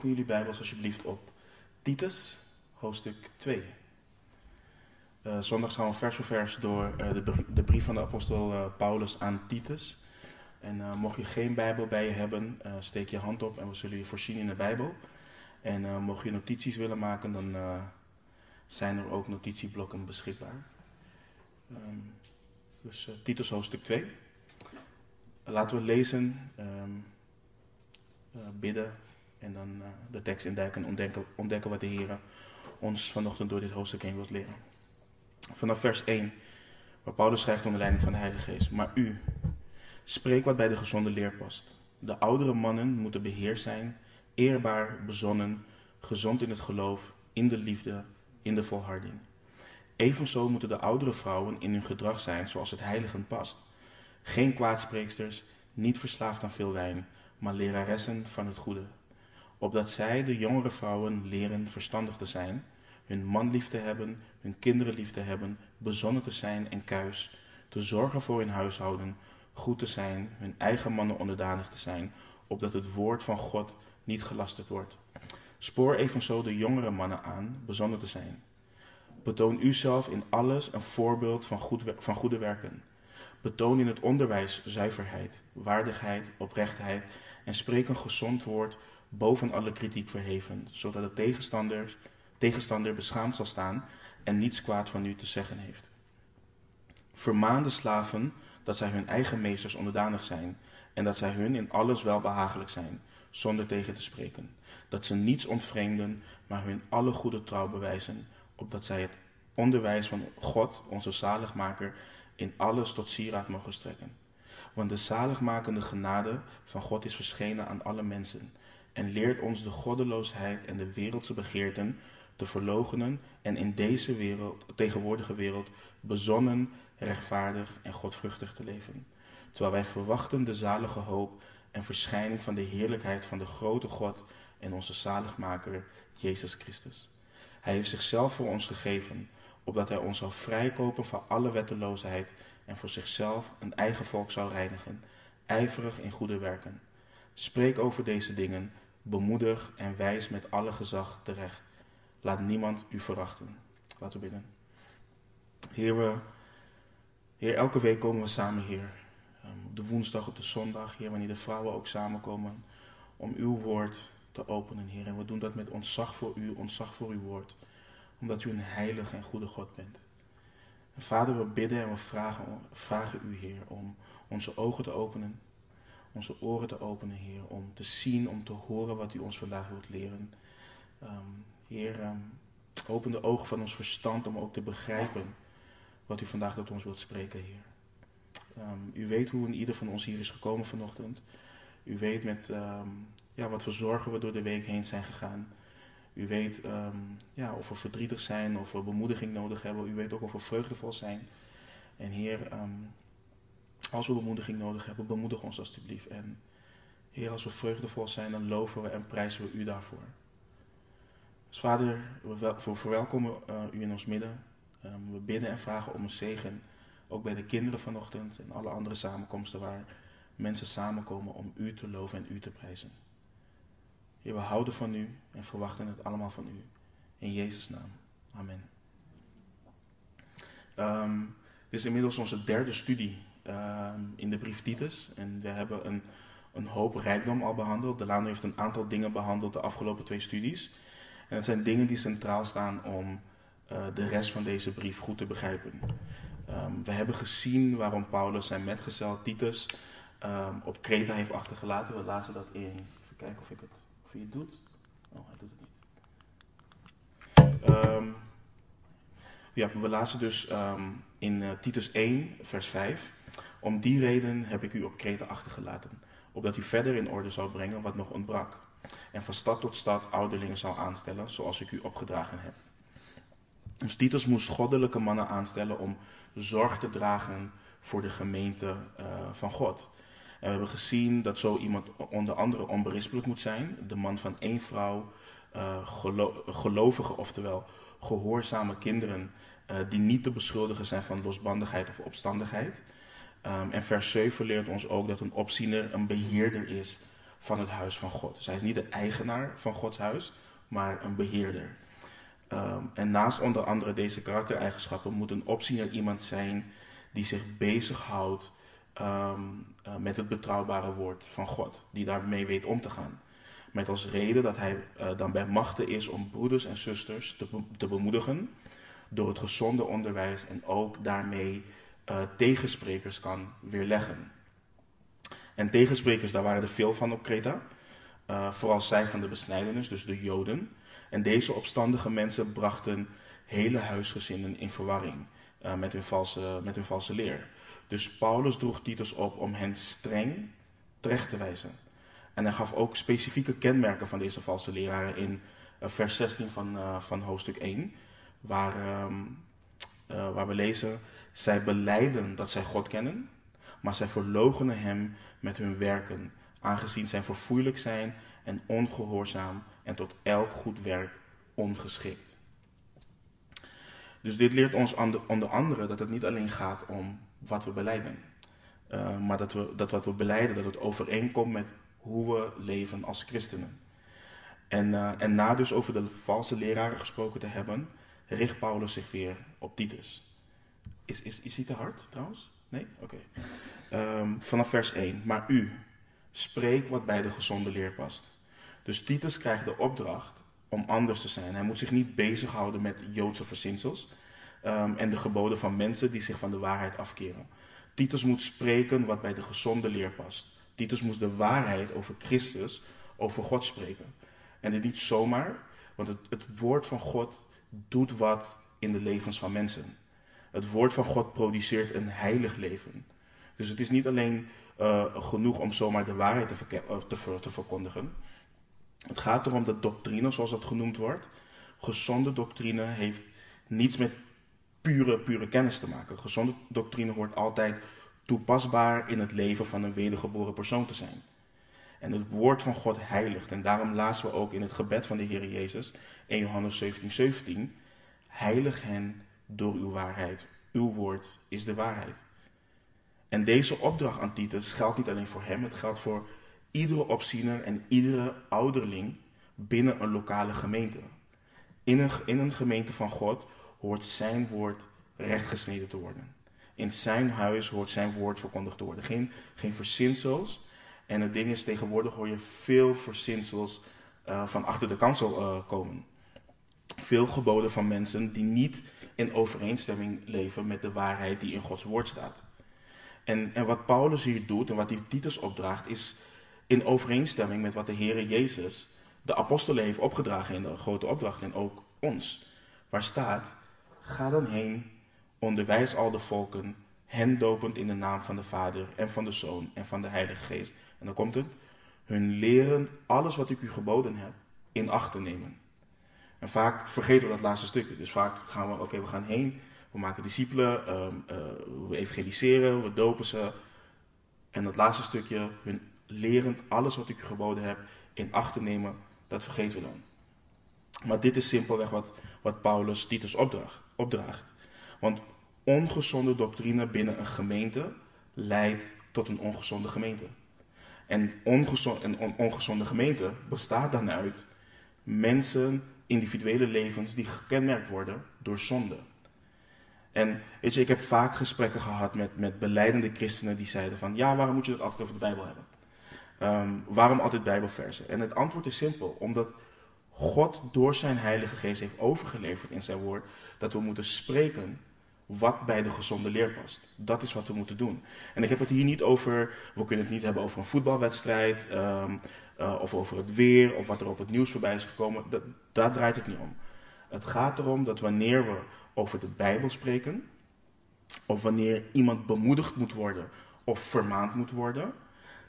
Open jullie Bijbels alsjeblieft op Titus, hoofdstuk 2. Uh, zondag gaan we vers voor vers door uh, de, brief, de, brief van de apostel uh, Paulus aan Titus. En mocht je geen Bijbel bij je hebben, steek je hand op en we zullen je voorzien in de Bijbel. En mocht je notities willen maken, dan zijn er ook notitieblokken beschikbaar. Um, dus Titus hoofdstuk 2. Laten we lezen, um, bidden en dan uh, de tekst induiken en ontdekken, ontdekken wat de Heer ons vanochtend door dit hoofdstuk heen wilt leren. Vanaf vers 1, waar Paulus schrijft onder leiding van de Heilige Geest. Maar u, spreek wat bij de gezonde leer past. De oudere mannen moeten beheerst zijn, eerbaar, bezonnen, gezond in het geloof, in de liefde, in de volharding. Evenzo moeten de oudere vrouwen in hun gedrag zijn zoals het heiligen past. Geen kwaadspreeksters, niet verslaafd aan veel wijn, maar leraressen van het goede opdat zij, de jongere vrouwen, leren verstandig te zijn, hun man lief te hebben, hun kinderen lief te hebben, bezonnen te zijn en kuis, te zorgen voor hun huishouden, goed te zijn, hun eigen mannen onderdanig te zijn, opdat het woord van God niet gelasterd wordt. Spoor evenzo de jongere mannen aan, bezonnen te zijn. Betoon uzelf in alles een voorbeeld van, goed, van goede werken. Betoon in het onderwijs zuiverheid, waardigheid, oprechtheid en spreek een gezond woord boven alle kritiek verheven, zodat de tegenstander, tegenstander beschaamd zal staan en niets kwaad van u te zeggen heeft. Vermaan de slaven dat zij hun eigen meesters onderdanig zijn en dat zij hun in alles welbehagelijk zijn, zonder tegen te spreken. Dat ze niets ontvreemden, maar hun alle goede trouw bewijzen, opdat zij het onderwijs van God, onze zaligmaker, in alles tot sieraad mogen strekken. Want de zaligmakende genade van God is verschenen aan alle mensen en leert ons de goddeloosheid en de wereldse begeerten te verloochenen en in deze wereld, tegenwoordige wereld bezonnen, rechtvaardig en godvruchtig te leven. Terwijl wij verwachten de zalige hoop en verschijning van de heerlijkheid van de grote God en onze zaligmaker Jezus Christus. Hij heeft zichzelf voor ons gegeven, opdat hij ons zou vrijkopen van alle wetteloosheid en voor zichzelf een eigen volk zou reinigen, ijverig in goede werken. Spreek over deze dingen, bemoedig en wijs met alle gezag terecht. Laat niemand u verachten. Laten we bidden. Heer, we, Heer, elke week komen we samen, Heer. Ehm, op de woensdag, op de zondag, Heer, wanneer de vrouwen ook samenkomen om uw woord te openen, Heer. En we doen dat met ontzag voor u, ontzag voor uw woord. Omdat u een heilige en goede God bent. En Vader, we bidden en we vragen, vragen u, Heer, om onze ogen te openen onze oren te openen, Heer, om te zien, om te horen wat u ons vandaag wilt leren. Um, heer, um, open de ogen van ons verstand om ook te begrijpen wat u vandaag tot ons wilt spreken, Heer. Um, u weet hoe een ieder van ons hier is gekomen vanochtend. U weet met ja, wat voor zorgen we door de week heen zijn gegaan. U weet ja, of we verdrietig zijn, of we bemoediging nodig hebben. U weet ook of we vreugdevol zijn. En Heer, als we bemoediging nodig hebben, bemoedig ons alstublieft. En Heer, als we vreugdevol zijn, dan loven we en prijzen we U daarvoor. Dus Vader, we verwelkomen uh, U in ons midden. Um, we bidden en vragen om een zegen. Ook bij de kinderen vanochtend en alle andere samenkomsten waar mensen samenkomen om U te loven en U te prijzen. Heer, we houden van U en verwachten het allemaal van U. In Jezus' naam. Amen. Um, dit is inmiddels onze derde studie Ehm, in de brief Titus. En we hebben een, een hoop rijkdom al behandeld. De Laan heeft een aantal dingen behandeld de afgelopen twee studies. En het zijn dingen die centraal staan om uh, de rest van deze brief goed te begrijpen. Um, we hebben gezien waarom Paulus zijn metgezel Titus um, op Kreta heeft achtergelaten. We lazen dat in. Even kijken of, ik het, of het doet. Oh, hij doet het niet. we lazen dus in uh, Titus 1, vers 5. Om die reden heb ik u op Kreta achtergelaten, opdat u verder in orde zou brengen wat nog ontbrak, en van stad tot stad ouderlingen zou aanstellen, zoals ik u opgedragen heb. Dus Titus moest goddelijke mannen aanstellen om zorg te dragen voor de gemeente uh, van God. En we hebben gezien dat zo iemand onder andere onberispelijk moet zijn, de man van één vrouw, gelo gelovige, oftewel gehoorzame kinderen, uh, die niet te beschuldigen zijn van losbandigheid of opstandigheid. Um, en vers 7 leert ons ook dat een opziener een beheerder is van het huis van God. Dus hij is niet de eigenaar van Gods huis, maar een beheerder. Ehm, en naast onder andere deze karaktereigenschappen moet een opziener iemand zijn die zich bezighoudt um, met het betrouwbare woord van God, die daarmee weet om te gaan. Met als reden dat hij uh, dan bij machten is om broeders en zusters te, te, bemoedigen door het gezonde onderwijs en ook daarmee uh, tegensprekers kan weerleggen. En tegensprekers, daar waren er veel van op Kreta. Uh, vooral zij van de besnijdenis, dus de Joden. En deze opstandige mensen brachten hele huisgezinnen in verwarring uh, met, hun valse, met hun valse leer. Dus Paulus droeg Titus op om hen streng terecht te wijzen. En hij gaf ook specifieke kenmerken van deze valse leraren in vers 16 van, van hoofdstuk 1, waar, um, waar we lezen: Zij beleiden dat zij God kennen, maar zij verloochenen hem met hun werken, aangezien zij verfoeilijk zijn en ongehoorzaam en tot elk goed werk ongeschikt. Dus dit leert ons onder andere dat het niet alleen gaat om wat we beleiden, uh, maar dat, we, dat wat we beleiden, dat het overeenkomt met hoe we leven als christenen. En, uh, en na dus over de valse leraren gesproken te hebben, richt Paulus zich weer op Titus. Is, is, is hij te hard trouwens? Nee? Oké. Um, vanaf vers 1. Maar u, spreek wat bij de gezonde leer past. Dus Titus krijgt de opdracht om anders te zijn. Hij moet zich niet bezighouden met Joodse verzinsels um, en de geboden van mensen die zich van de waarheid afkeren. Titus moet spreken wat bij de gezonde leer past. Titus moest de waarheid over Christus, over God spreken. En dit niet zomaar, want het, het woord van God doet wat in de levens van mensen. Het woord van God produceert een heilig leven. Dus het is niet alleen uh, genoeg om zomaar de waarheid te, te, te verkondigen. Het gaat erom dat doctrine, zoals dat genoemd wordt, gezonde doctrine heeft niets met pure, pure kennis te maken. Gezonde doctrine hoort altijd toepasbaar in het leven van een wedergeboren persoon te zijn. En het woord van God heiligt. En daarom lazen we ook in het gebed van de Heer Jezus, 1 Johannes 17, 17, heilig hen door uw waarheid. Uw woord is de waarheid. En deze opdracht aan Titus geldt niet alleen voor hem, het geldt voor iedere opziener en iedere ouderling binnen een lokale gemeente. In een, in een gemeente van God hoort zijn woord rechtgesneden te worden. In zijn huis hoort zijn woord verkondigd te worden. Geen, geen verzinsels. En het ding is, tegenwoordig hoor je veel verzinsels uh, van achter de kansel uh, komen. Veel geboden van mensen die niet in overeenstemming leven met de waarheid die in Gods woord staat. En, en wat Paulus hier doet en wat hij Titus opdraagt, is in overeenstemming met wat de Heere Jezus de apostelen heeft opgedragen in de grote opdracht en ook ons. Waar staat, ga dan heen, onderwijs al de volken, hen dopend in de naam van de Vader en van de Zoon en van de Heilige Geest. En dan komt het, hun lerend alles wat ik u geboden heb in acht te nemen. En vaak vergeten we dat laatste stukje. Dus vaak gaan we, oké, we gaan heen, we maken discipelen, um, uh, we evangeliseren, we dopen ze. En dat laatste stukje, hun lerend alles wat ik u geboden heb in acht te nemen, dat vergeten we dan. Maar dit is simpelweg wat, wat Paulus Titus opdraagt, opdraagt. Want ongezonde doctrine binnen een gemeente leidt tot een ongezonde gemeente. En, een ongezonde gemeente bestaat dan uit mensen, individuele levens die gekenmerkt worden door zonde. En weet je, ik heb vaak gesprekken gehad met, met beleidende christenen die zeiden van, ja, waarom moet je het altijd over de Bijbel hebben? Um, waarom altijd Bijbelversen? En het antwoord is simpel, omdat God door zijn Heilige Geest heeft overgeleverd in zijn woord dat we moeten spreken wat bij de gezonde leer past. Dat is wat we moeten doen. En ik heb het hier niet over, we kunnen het niet hebben over een voetbalwedstrijd, um, uh, of over het weer, of wat er op het nieuws voorbij is gekomen. Dat, daar draait het niet om. Het gaat erom dat wanneer we over de Bijbel spreken, of wanneer iemand bemoedigd moet worden of vermaand moet worden,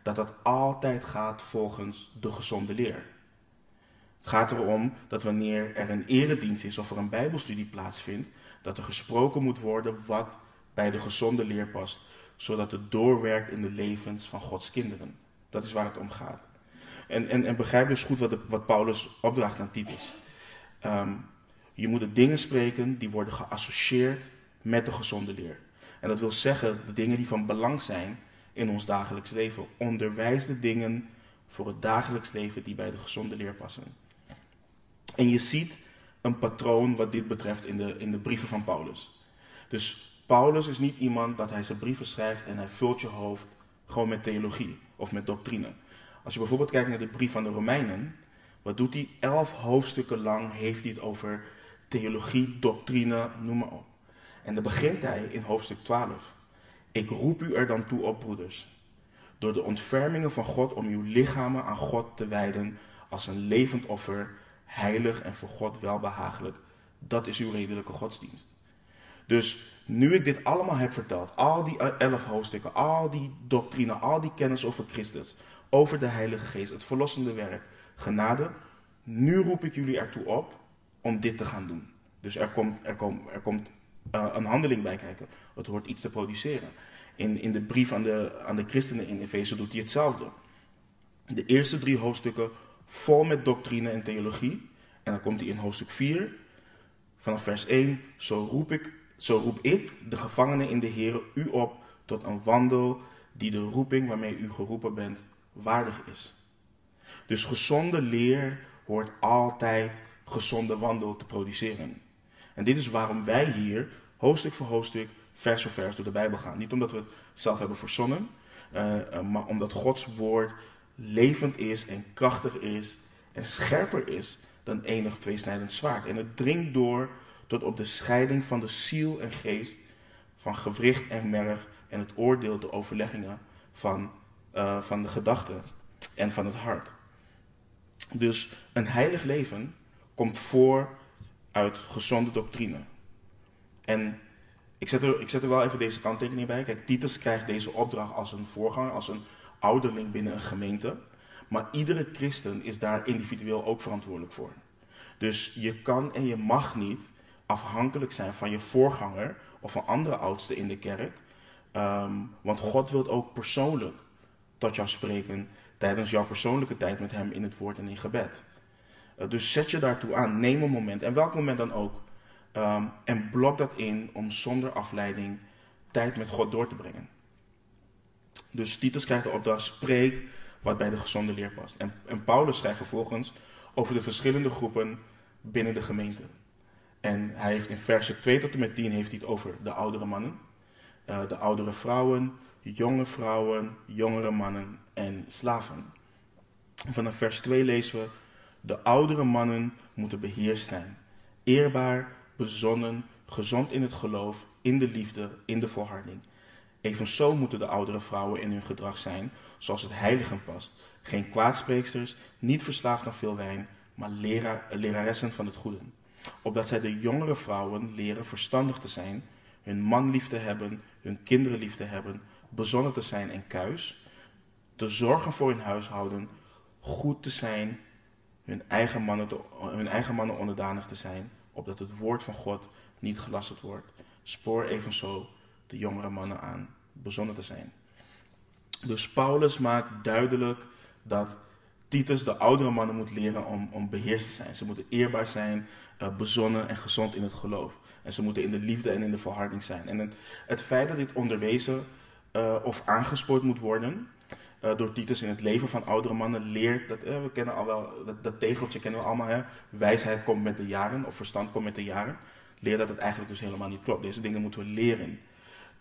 dat dat altijd gaat volgens de gezonde leer. Het gaat erom dat wanneer er een eredienst is of er een Bijbelstudie plaatsvindt, dat er gesproken moet worden wat bij de gezonde leer past, zodat het doorwerkt in de levens van Gods kinderen. Dat is waar het om gaat. En, en, en begrijp dus goed wat, de, wat Paulus opdraagt aan Titus. Um, je moet de dingen spreken die worden geassocieerd met de gezonde leer. En dat wil zeggen de dingen die van belang zijn in ons dagelijks leven. Onderwijs de dingen voor het dagelijks leven die bij de gezonde leer passen. En je ziet een patroon wat dit betreft in de, in de brieven van Paulus. Dus Paulus is niet iemand dat hij zijn brieven schrijft en hij vult je hoofd gewoon met theologie of met doctrine. Als je bijvoorbeeld kijkt naar de brief van de Romeinen, wat doet hij? Elf hoofdstukken lang heeft hij het over theologie, doctrine, noem maar op. En dan begint hij in hoofdstuk 12. Ik roep u er dan toe op, broeders, door de ontfermingen van God om uw lichamen aan God te wijden als een levend offer, heilig en voor God welbehagelijk. Dat is uw redelijke godsdienst. Dus nu ik dit allemaal heb verteld, al die elf hoofdstukken, al die doctrine, al die kennis over Christus, over de Heilige Geest, het verlossende werk, genade, nu roep ik jullie ertoe op om dit te gaan doen. Dus er komt, er komt, er komt uh, een handeling bij kijken. Het hoort iets te produceren. In, in de brief aan de, aan de christenen in Efeze doet hij hetzelfde. De eerste drie hoofdstukken vol met doctrine en theologie. En dan komt hij in hoofdstuk 4, vanaf vers 1. Zo roep ik, zo roep ik de gevangenen in de Heer u op tot een wandel die de roeping waarmee u geroepen bent waardig is. Dus gezonde leer hoort altijd gezonde wandel te produceren. En dit is waarom wij hier hoofdstuk voor hoofdstuk, vers voor vers door de Bijbel gaan. Niet omdat we het zelf hebben verzonnen, uh, maar omdat Gods woord levend is en krachtig is en scherper is dan enig tweesnijdend zwaard. En het dringt door tot op de scheiding van de ziel en geest, van gewricht en merg en het oordeel, de overleggingen van, uh, van de gedachten en van het hart. Dus een heilig leven komt voor uit gezonde doctrine. En ik zet, er, ik zet er wel even deze kanttekening bij. Kijk, Titus krijgt deze opdracht als een voorganger, als een ouderling binnen een gemeente. Maar iedere christen is daar individueel ook verantwoordelijk voor. Dus je kan en je mag niet afhankelijk zijn van je voorganger of van andere oudsten in de kerk. Ehm, want God wil ook persoonlijk tot jou spreken tijdens jouw persoonlijke tijd met Hem in het woord en in gebed. Uh, dus zet je daartoe aan, neem een moment, en welk moment dan ook, um, en blok dat in om zonder afleiding tijd met God door te brengen. Dus Titus krijgt de opdracht, spreek wat bij de gezonde leer past. En, en Paulus schrijft vervolgens over de verschillende groepen binnen de gemeente. En hij heeft in versen 2 tot en met 10 heeft hij het over de oudere mannen, uh, de oudere vrouwen, jonge vrouwen, jongere mannen en slaven. Vanaf vers 2 lezen we: De oudere mannen moeten beheerst zijn, eerbaar, bezonnen, gezond in het geloof, in de liefde, in de volharding. Evenzo moeten de oudere vrouwen in hun gedrag zijn, zoals het heiligen past. Geen kwaadspreeksters, niet verslaafd aan veel wijn, maar leraar, leraressen van het goede. Opdat zij de jongere vrouwen leren verstandig te zijn, hun man lief te hebben, hun kinderen lief te hebben, bezonnen te zijn en kuis, te zorgen voor hun huishouden, goed te zijn, hun eigen mannen, hun eigen mannen onderdanig te zijn, opdat het woord van God niet gelasterd wordt. Spoor evenzo de jongere mannen aan bezonnen te zijn. Dus Paulus maakt duidelijk dat Titus de oudere mannen moet leren om, om beheerst te zijn. Ze moeten eerbaar zijn, uh, bezonnen en gezond in het geloof. En ze moeten in de liefde en in de volharding zijn. En het, het feit dat dit onderwezen uh, of aangespoord moet worden uh, door Titus in het leven van oudere mannen leert dat, we kennen al wel, dat, tegeltje kennen we allemaal, hè? wijsheid komt met de jaren of verstand komt met de jaren. Leer dat het eigenlijk dus helemaal niet klopt. Deze dingen moeten we leren.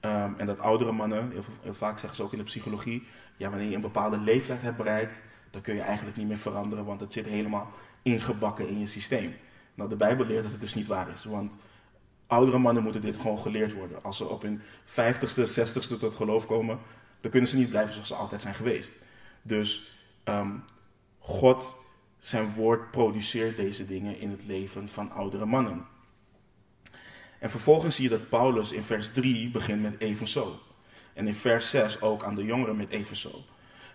Um, en dat oudere mannen, heel, heel, vaak zeggen ze ook in de psychologie, ja, wanneer je een bepaalde leeftijd hebt bereikt, dan kun je eigenlijk niet meer veranderen, want het zit helemaal ingebakken in je systeem. Nou, de Bijbel leert dat het dus niet waar is, want oudere mannen moeten dit gewoon geleerd worden. Als ze op hun vijftigste, zestigste tot geloof komen, dan kunnen ze niet blijven zoals ze altijd zijn geweest. Dus um, God, zijn woord, produceert deze dingen in het leven van oudere mannen. En vervolgens zie je dat Paulus in vers 3 begint met evenzo. En in vers 6 ook aan de jongeren met evenzo.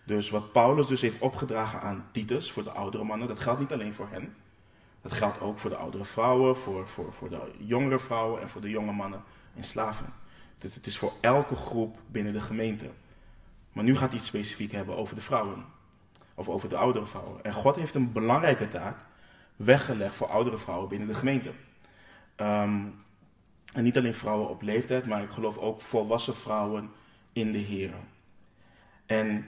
Dus wat Paulus dus heeft opgedragen aan Titus voor de oudere mannen, dat geldt niet alleen voor hen. Dat geldt ook voor de oudere vrouwen, voor, voor, voor de jongere vrouwen en voor de jonge mannen en slaven. Het is voor elke groep binnen de gemeente. Maar nu gaat hij het specifiek hebben over de vrouwen. Of over de oudere vrouwen. En God heeft een belangrijke taak weggelegd voor oudere vrouwen binnen de gemeente. Um, en niet alleen vrouwen op leeftijd, maar ik geloof ook volwassen vrouwen in de Heer. En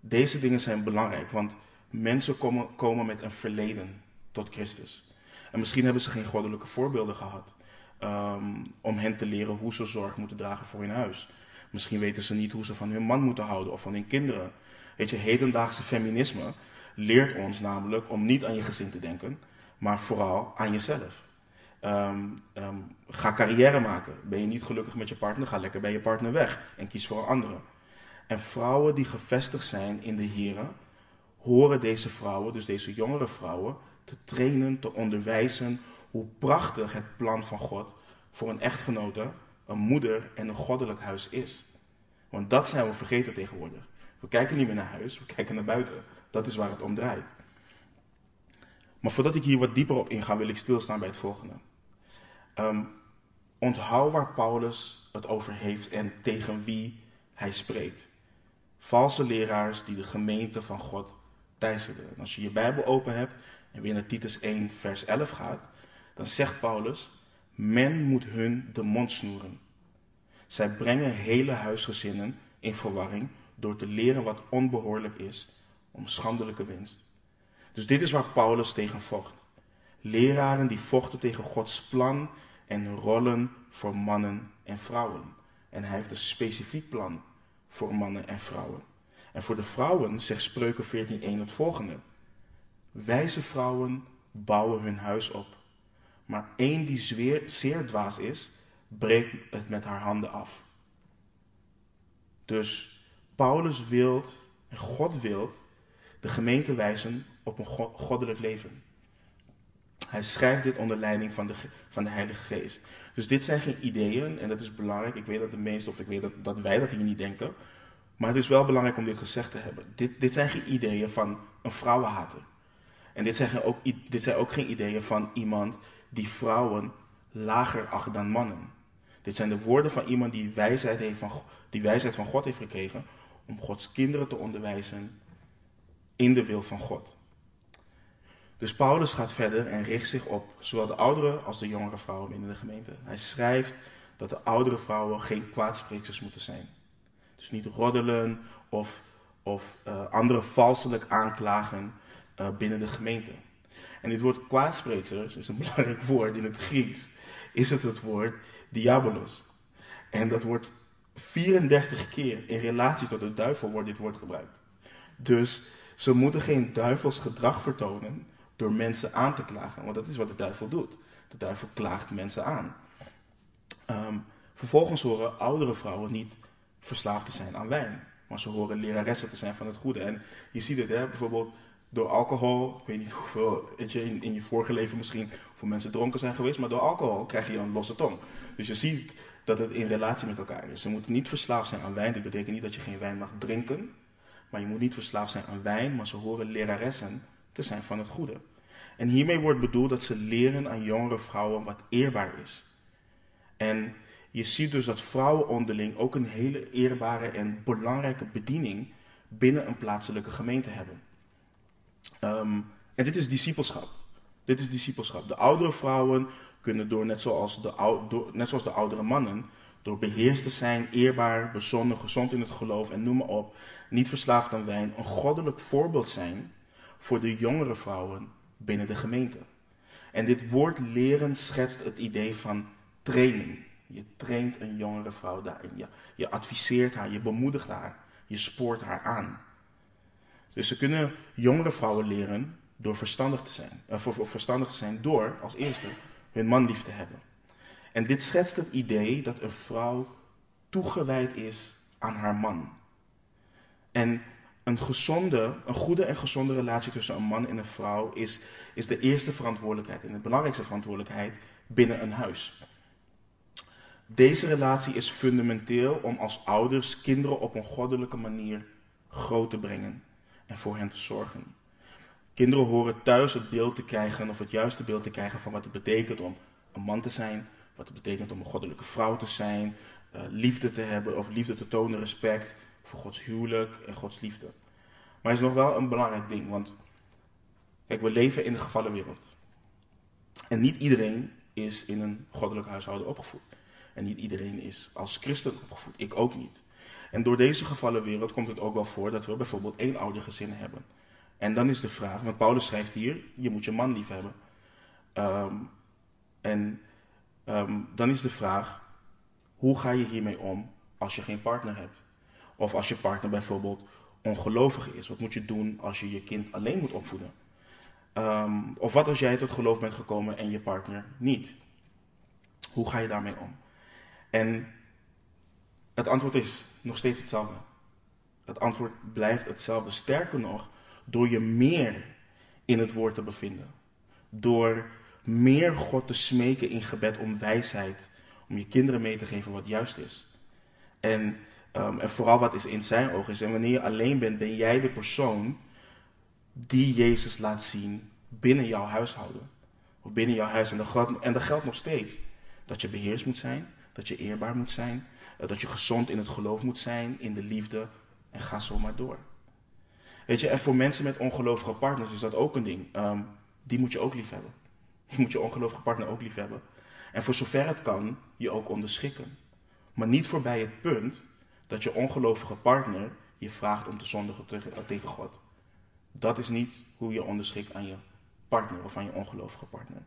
Deze dingen zijn belangrijk, want mensen komen, komen met een verleden tot Christus. En misschien hebben ze geen goddelijke voorbeelden gehad ehm, om hen te leren hoe ze zorg moeten dragen voor hun huis. Misschien weten ze niet hoe ze van hun man moeten houden of van hun kinderen. Weet je, hedendaagse feminisme leert ons namelijk om niet aan je gezin te denken, maar vooral aan jezelf. Ehm, ehm, ga carrière maken. Ben je niet gelukkig met je partner, ga lekker bij je partner weg en kies voor een andere. En vrouwen die gevestigd zijn in de Heren, horen deze vrouwen, dus deze jongere vrouwen, te trainen, te onderwijzen hoe prachtig het plan van God voor een echtgenote, een moeder en een goddelijk huis is. Want dat zijn we vergeten tegenwoordig. We kijken niet meer naar huis, we kijken naar buiten. Dat is waar het om draait. Maar voordat ik hier wat dieper op inga, wil ik stilstaan bij het volgende. Um, onthoud waar Paulus het over heeft en tegen wie hij spreekt. Valse leraars die de gemeente van God teisteren. Als je je Bijbel open hebt en weer naar Titus 1, vers 11 gaat, dan zegt Paulus: Men moet hun de mond snoeren. Zij brengen hele huisgezinnen in verwarring door te leren wat onbehoorlijk is om schandelijke winst. Dus dit is waar Paulus tegen vocht. Leraren die vochten tegen Gods plan en rollen voor mannen en vrouwen. En hij heeft een specifiek plan voor mannen en vrouwen. En voor de vrouwen zegt Spreuken 14.1 het volgende. Wijze vrouwen bouwen hun huis op. Maar één die zeer dwaas is, breekt het met haar handen af. Dus Paulus wil, en God wil, de gemeente wijzen op een goddelijk leven. Hij schrijft dit onder leiding van de, van de Heilige Geest. Dus dit zijn geen ideeën, en dat is belangrijk. Ik weet dat de meesten, of ik weet dat, dat wij dat hier niet denken. Maar het is wel belangrijk om dit gezegd te hebben. Dit, dit zijn geen ideeën van een vrouwenhater. En dit zijn, ook, dit zijn ook geen ideeën van iemand die vrouwen lager acht dan mannen. Dit zijn de woorden van iemand die wijsheid, heeft van, die wijsheid van God heeft gekregen om Gods kinderen te onderwijzen in de wil van God. Dus Paulus gaat verder en richt zich op zowel de oudere als de jongere vrouwen binnen de gemeente. Hij schrijft dat de oudere vrouwen geen kwaadspreeksters moeten zijn. Dus niet roddelen of, of uh, andere valselijk aanklagen uh, binnen de gemeente. En dit woord kwaadspreeksters is een belangrijk woord in het Grieks. Is het het woord diabolos. En dat wordt 34 keer in relatie tot de duivel wordt dit woord gebruikt. Dus ze moeten geen duivels gedrag vertonen door mensen aan te klagen. Want dat is wat de duivel doet. De duivel klaagt mensen aan. Um, vervolgens horen oudere vrouwen niet verslaafd te zijn aan wijn. Maar ze horen leraressen te zijn van het goede. En je ziet het hè, bijvoorbeeld door alcohol. Ik weet niet hoeveel in, in je vorige leven misschien voor mensen dronken zijn geweest. Maar door alcohol krijg je een losse tong. Dus je ziet dat het in relatie met elkaar is. Ze moeten niet verslaafd zijn aan wijn. Dit betekent niet dat je geen wijn mag drinken. Maar je moet niet verslaafd zijn aan wijn. Maar ze horen leraressen te zijn van het goede. En hiermee wordt bedoeld dat ze leren aan jongere vrouwen wat eerbaar is. En je ziet dus dat vrouwen onderling ook een hele eerbare en belangrijke bediening binnen een plaatselijke gemeente hebben. Um, en dit is discipelschap. Dit is discipelschap. De oudere vrouwen kunnen door, net zoals de, door, net zoals de oudere mannen, door beheerst te zijn, eerbaar, bezonnen, gezond in het geloof en noem maar op, niet verslaafd aan wijn, een goddelijk voorbeeld zijn voor de jongere vrouwen binnen de gemeente. En dit woord leren schetst het idee van training. Je traint een jongere vrouw daarin. Je adviseert haar, je bemoedigt haar, je spoort haar aan. Dus ze kunnen jongere vrouwen leren door verstandig te zijn. Of, of verstandig te zijn door, als eerste, hun man lief te hebben. En dit schetst het idee dat een vrouw toegewijd is aan haar man. En een gezonde, een goede en gezonde relatie tussen een man en een vrouw is, is de eerste verantwoordelijkheid en de belangrijkste verantwoordelijkheid binnen een huis. Deze relatie is fundamenteel om als ouders kinderen op een goddelijke manier groot te brengen en voor hen te zorgen. Kinderen horen thuis het beeld te krijgen, of het juiste beeld te krijgen van wat het betekent om een man te zijn, wat het betekent om een goddelijke vrouw te zijn, uh, liefde te hebben of liefde te tonen, respect voor Gods huwelijk en Gods liefde. Maar het is nog wel een belangrijk ding, want kijk, we leven in de gevallen wereld. En niet iedereen is in een goddelijk huishouden opgevoed. En niet iedereen is als christen opgevoed. Ik ook niet. En door deze gevallen wereld komt het ook wel voor dat we bijvoorbeeld één oude gezin hebben. En dan is de vraag, want Paulus schrijft hier, je moet je man lief hebben. Ehm, en ehm, dan is de vraag, hoe ga je hiermee om als je geen partner hebt? Of als je partner bijvoorbeeld ongelovig is. Wat moet je doen als je je kind alleen moet opvoeden? Ehm, of wat als jij tot geloof bent gekomen en je partner niet? Hoe ga je daarmee om? En het antwoord is nog steeds hetzelfde. Het antwoord blijft hetzelfde. Sterker nog, door je meer in het woord te bevinden. Door meer God te smeken in gebed om wijsheid. Om je kinderen mee te geven wat juist is. En, um, en vooral wat is in zijn ogen is. En wanneer je alleen bent, ben jij de persoon die Jezus laat zien binnen jouw huishouden. Of binnen jouw huis. En dat, en dat geldt nog steeds. Dat je beheerst moet zijn. Dat je eerbaar moet zijn. Eh, dat je gezond in het geloof moet zijn. In de liefde. En ga zo maar door. Weet je, en voor mensen met ongelovige partners is dat ook een ding. Ehm, die moet je ook lief hebben. Je moet je ongelovige partner ook lief hebben. En voor zover het kan, je ook onderschikken. Maar niet voorbij het punt dat je ongelovige partner je vraagt om te zondigen tegen God. Dat is niet hoe je onderschikt aan je partner of aan je ongelovige partner.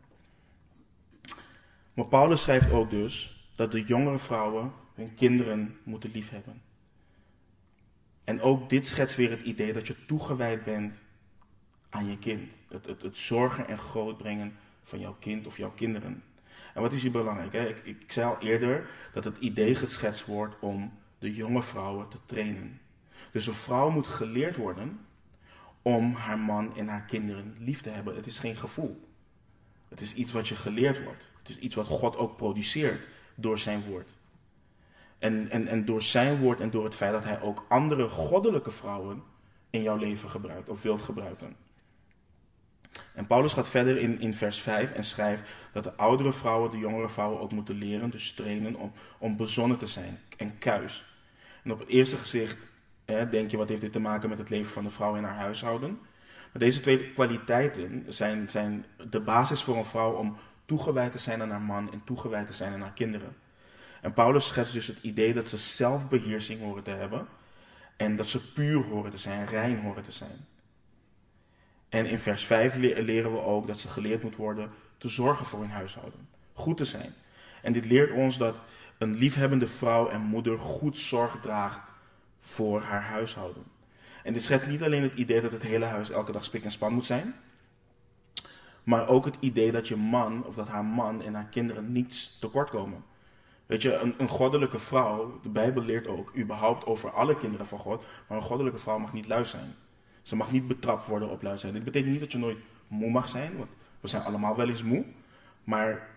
Maar Paulus schrijft ook dus dat de jongere vrouwen hun kinderen moeten liefhebben. En ook dit schetst weer het idee dat je toegewijd bent aan je kind. Het, het, het zorgen en grootbrengen van jouw kind of jouw kinderen. En wat is hier belangrijk? Hè? Ik, ik zei al eerder dat het idee geschetst wordt om de jonge vrouwen te trainen. Dus een vrouw moet geleerd worden om haar man en haar kinderen lief te hebben. Het is geen gevoel. Het is iets wat je geleerd wordt. Het is iets wat God ook produceert door zijn woord. En, en, en door zijn woord en door het feit dat hij ook andere goddelijke vrouwen in jouw leven gebruikt of wilt gebruiken. En Paulus gaat verder in, in vers 5 en schrijft dat de oudere vrouwen de jongere vrouwen ook moeten leren, dus trainen om, om bezonnen te zijn en kuis. En op het eerste gezicht hè, denk je, wat heeft dit te maken met het leven van de vrouw in haar huishouden? Maar deze twee kwaliteiten zijn, zijn de basis voor een vrouw om toegewijd te zijn aan haar man en toegewijd te zijn aan haar kinderen. En Paulus schetst dus het idee dat ze zelfbeheersing horen te hebben en dat ze puur horen te zijn, rein horen te zijn. En in vers 5 leren we ook dat ze geleerd moet worden te zorgen voor hun huishouden, goed te zijn. En dit leert ons dat een liefhebbende vrouw en moeder goed zorg draagt voor haar huishouden. En dit schetst niet alleen het idee dat het hele huis elke dag spik en span moet zijn, maar ook het idee dat je man of dat haar man en haar kinderen niets tekort komen. Weet je, een, goddelijke vrouw, de Bijbel leert ook, überhaupt over alle kinderen van God, maar een goddelijke vrouw mag niet lui zijn. Ze mag niet betrapt worden op lui zijn. Dit betekent niet dat je nooit moe mag zijn, want we zijn allemaal wel eens moe. Maar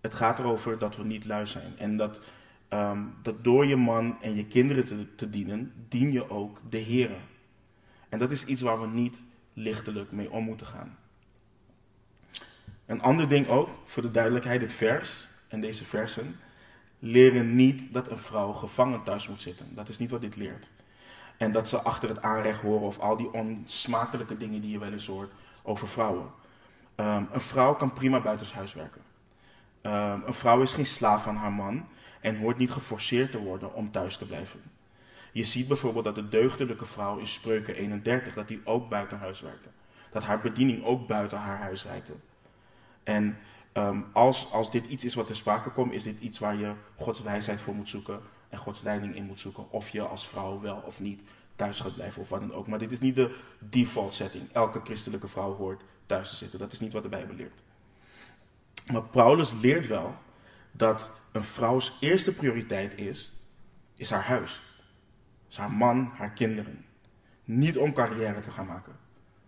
het gaat erover dat we niet lui zijn. En dat, um, dat door je man en je kinderen te, dienen, dien je ook de Heer. En dat is iets waar we niet lichtelijk mee om moeten gaan. Een ander ding ook, voor de duidelijkheid, dit vers en deze versen leren niet dat een vrouw gevangen thuis moet zitten. Dat is niet wat dit leert. En dat ze achter het aanrecht horen of al die onsmakelijke dingen die je wel eens hoort over vrouwen. Um, een vrouw kan prima buitenshuis werken. Um, een vrouw is geen slaaf van haar man en hoort niet geforceerd te worden om thuis te blijven. Je ziet bijvoorbeeld dat de deugdelijke vrouw in Spreuken 31, dat die ook buiten huis werkte. Dat haar bediening ook buiten haar huis reikte. En um, als, dit iets is wat ter sprake komt, is dit iets waar je Gods wijsheid voor moet zoeken en Gods leiding in moet zoeken. Of je als vrouw wel of niet thuis gaat blijven of wat dan ook. Maar dit is niet de default setting. Elke christelijke vrouw hoort thuis te zitten. Dat is niet wat de Bijbel leert. Maar Paulus leert wel dat een vrouws eerste prioriteit is, is haar huis. Is haar man, haar kinderen. Niet om carrière te gaan maken.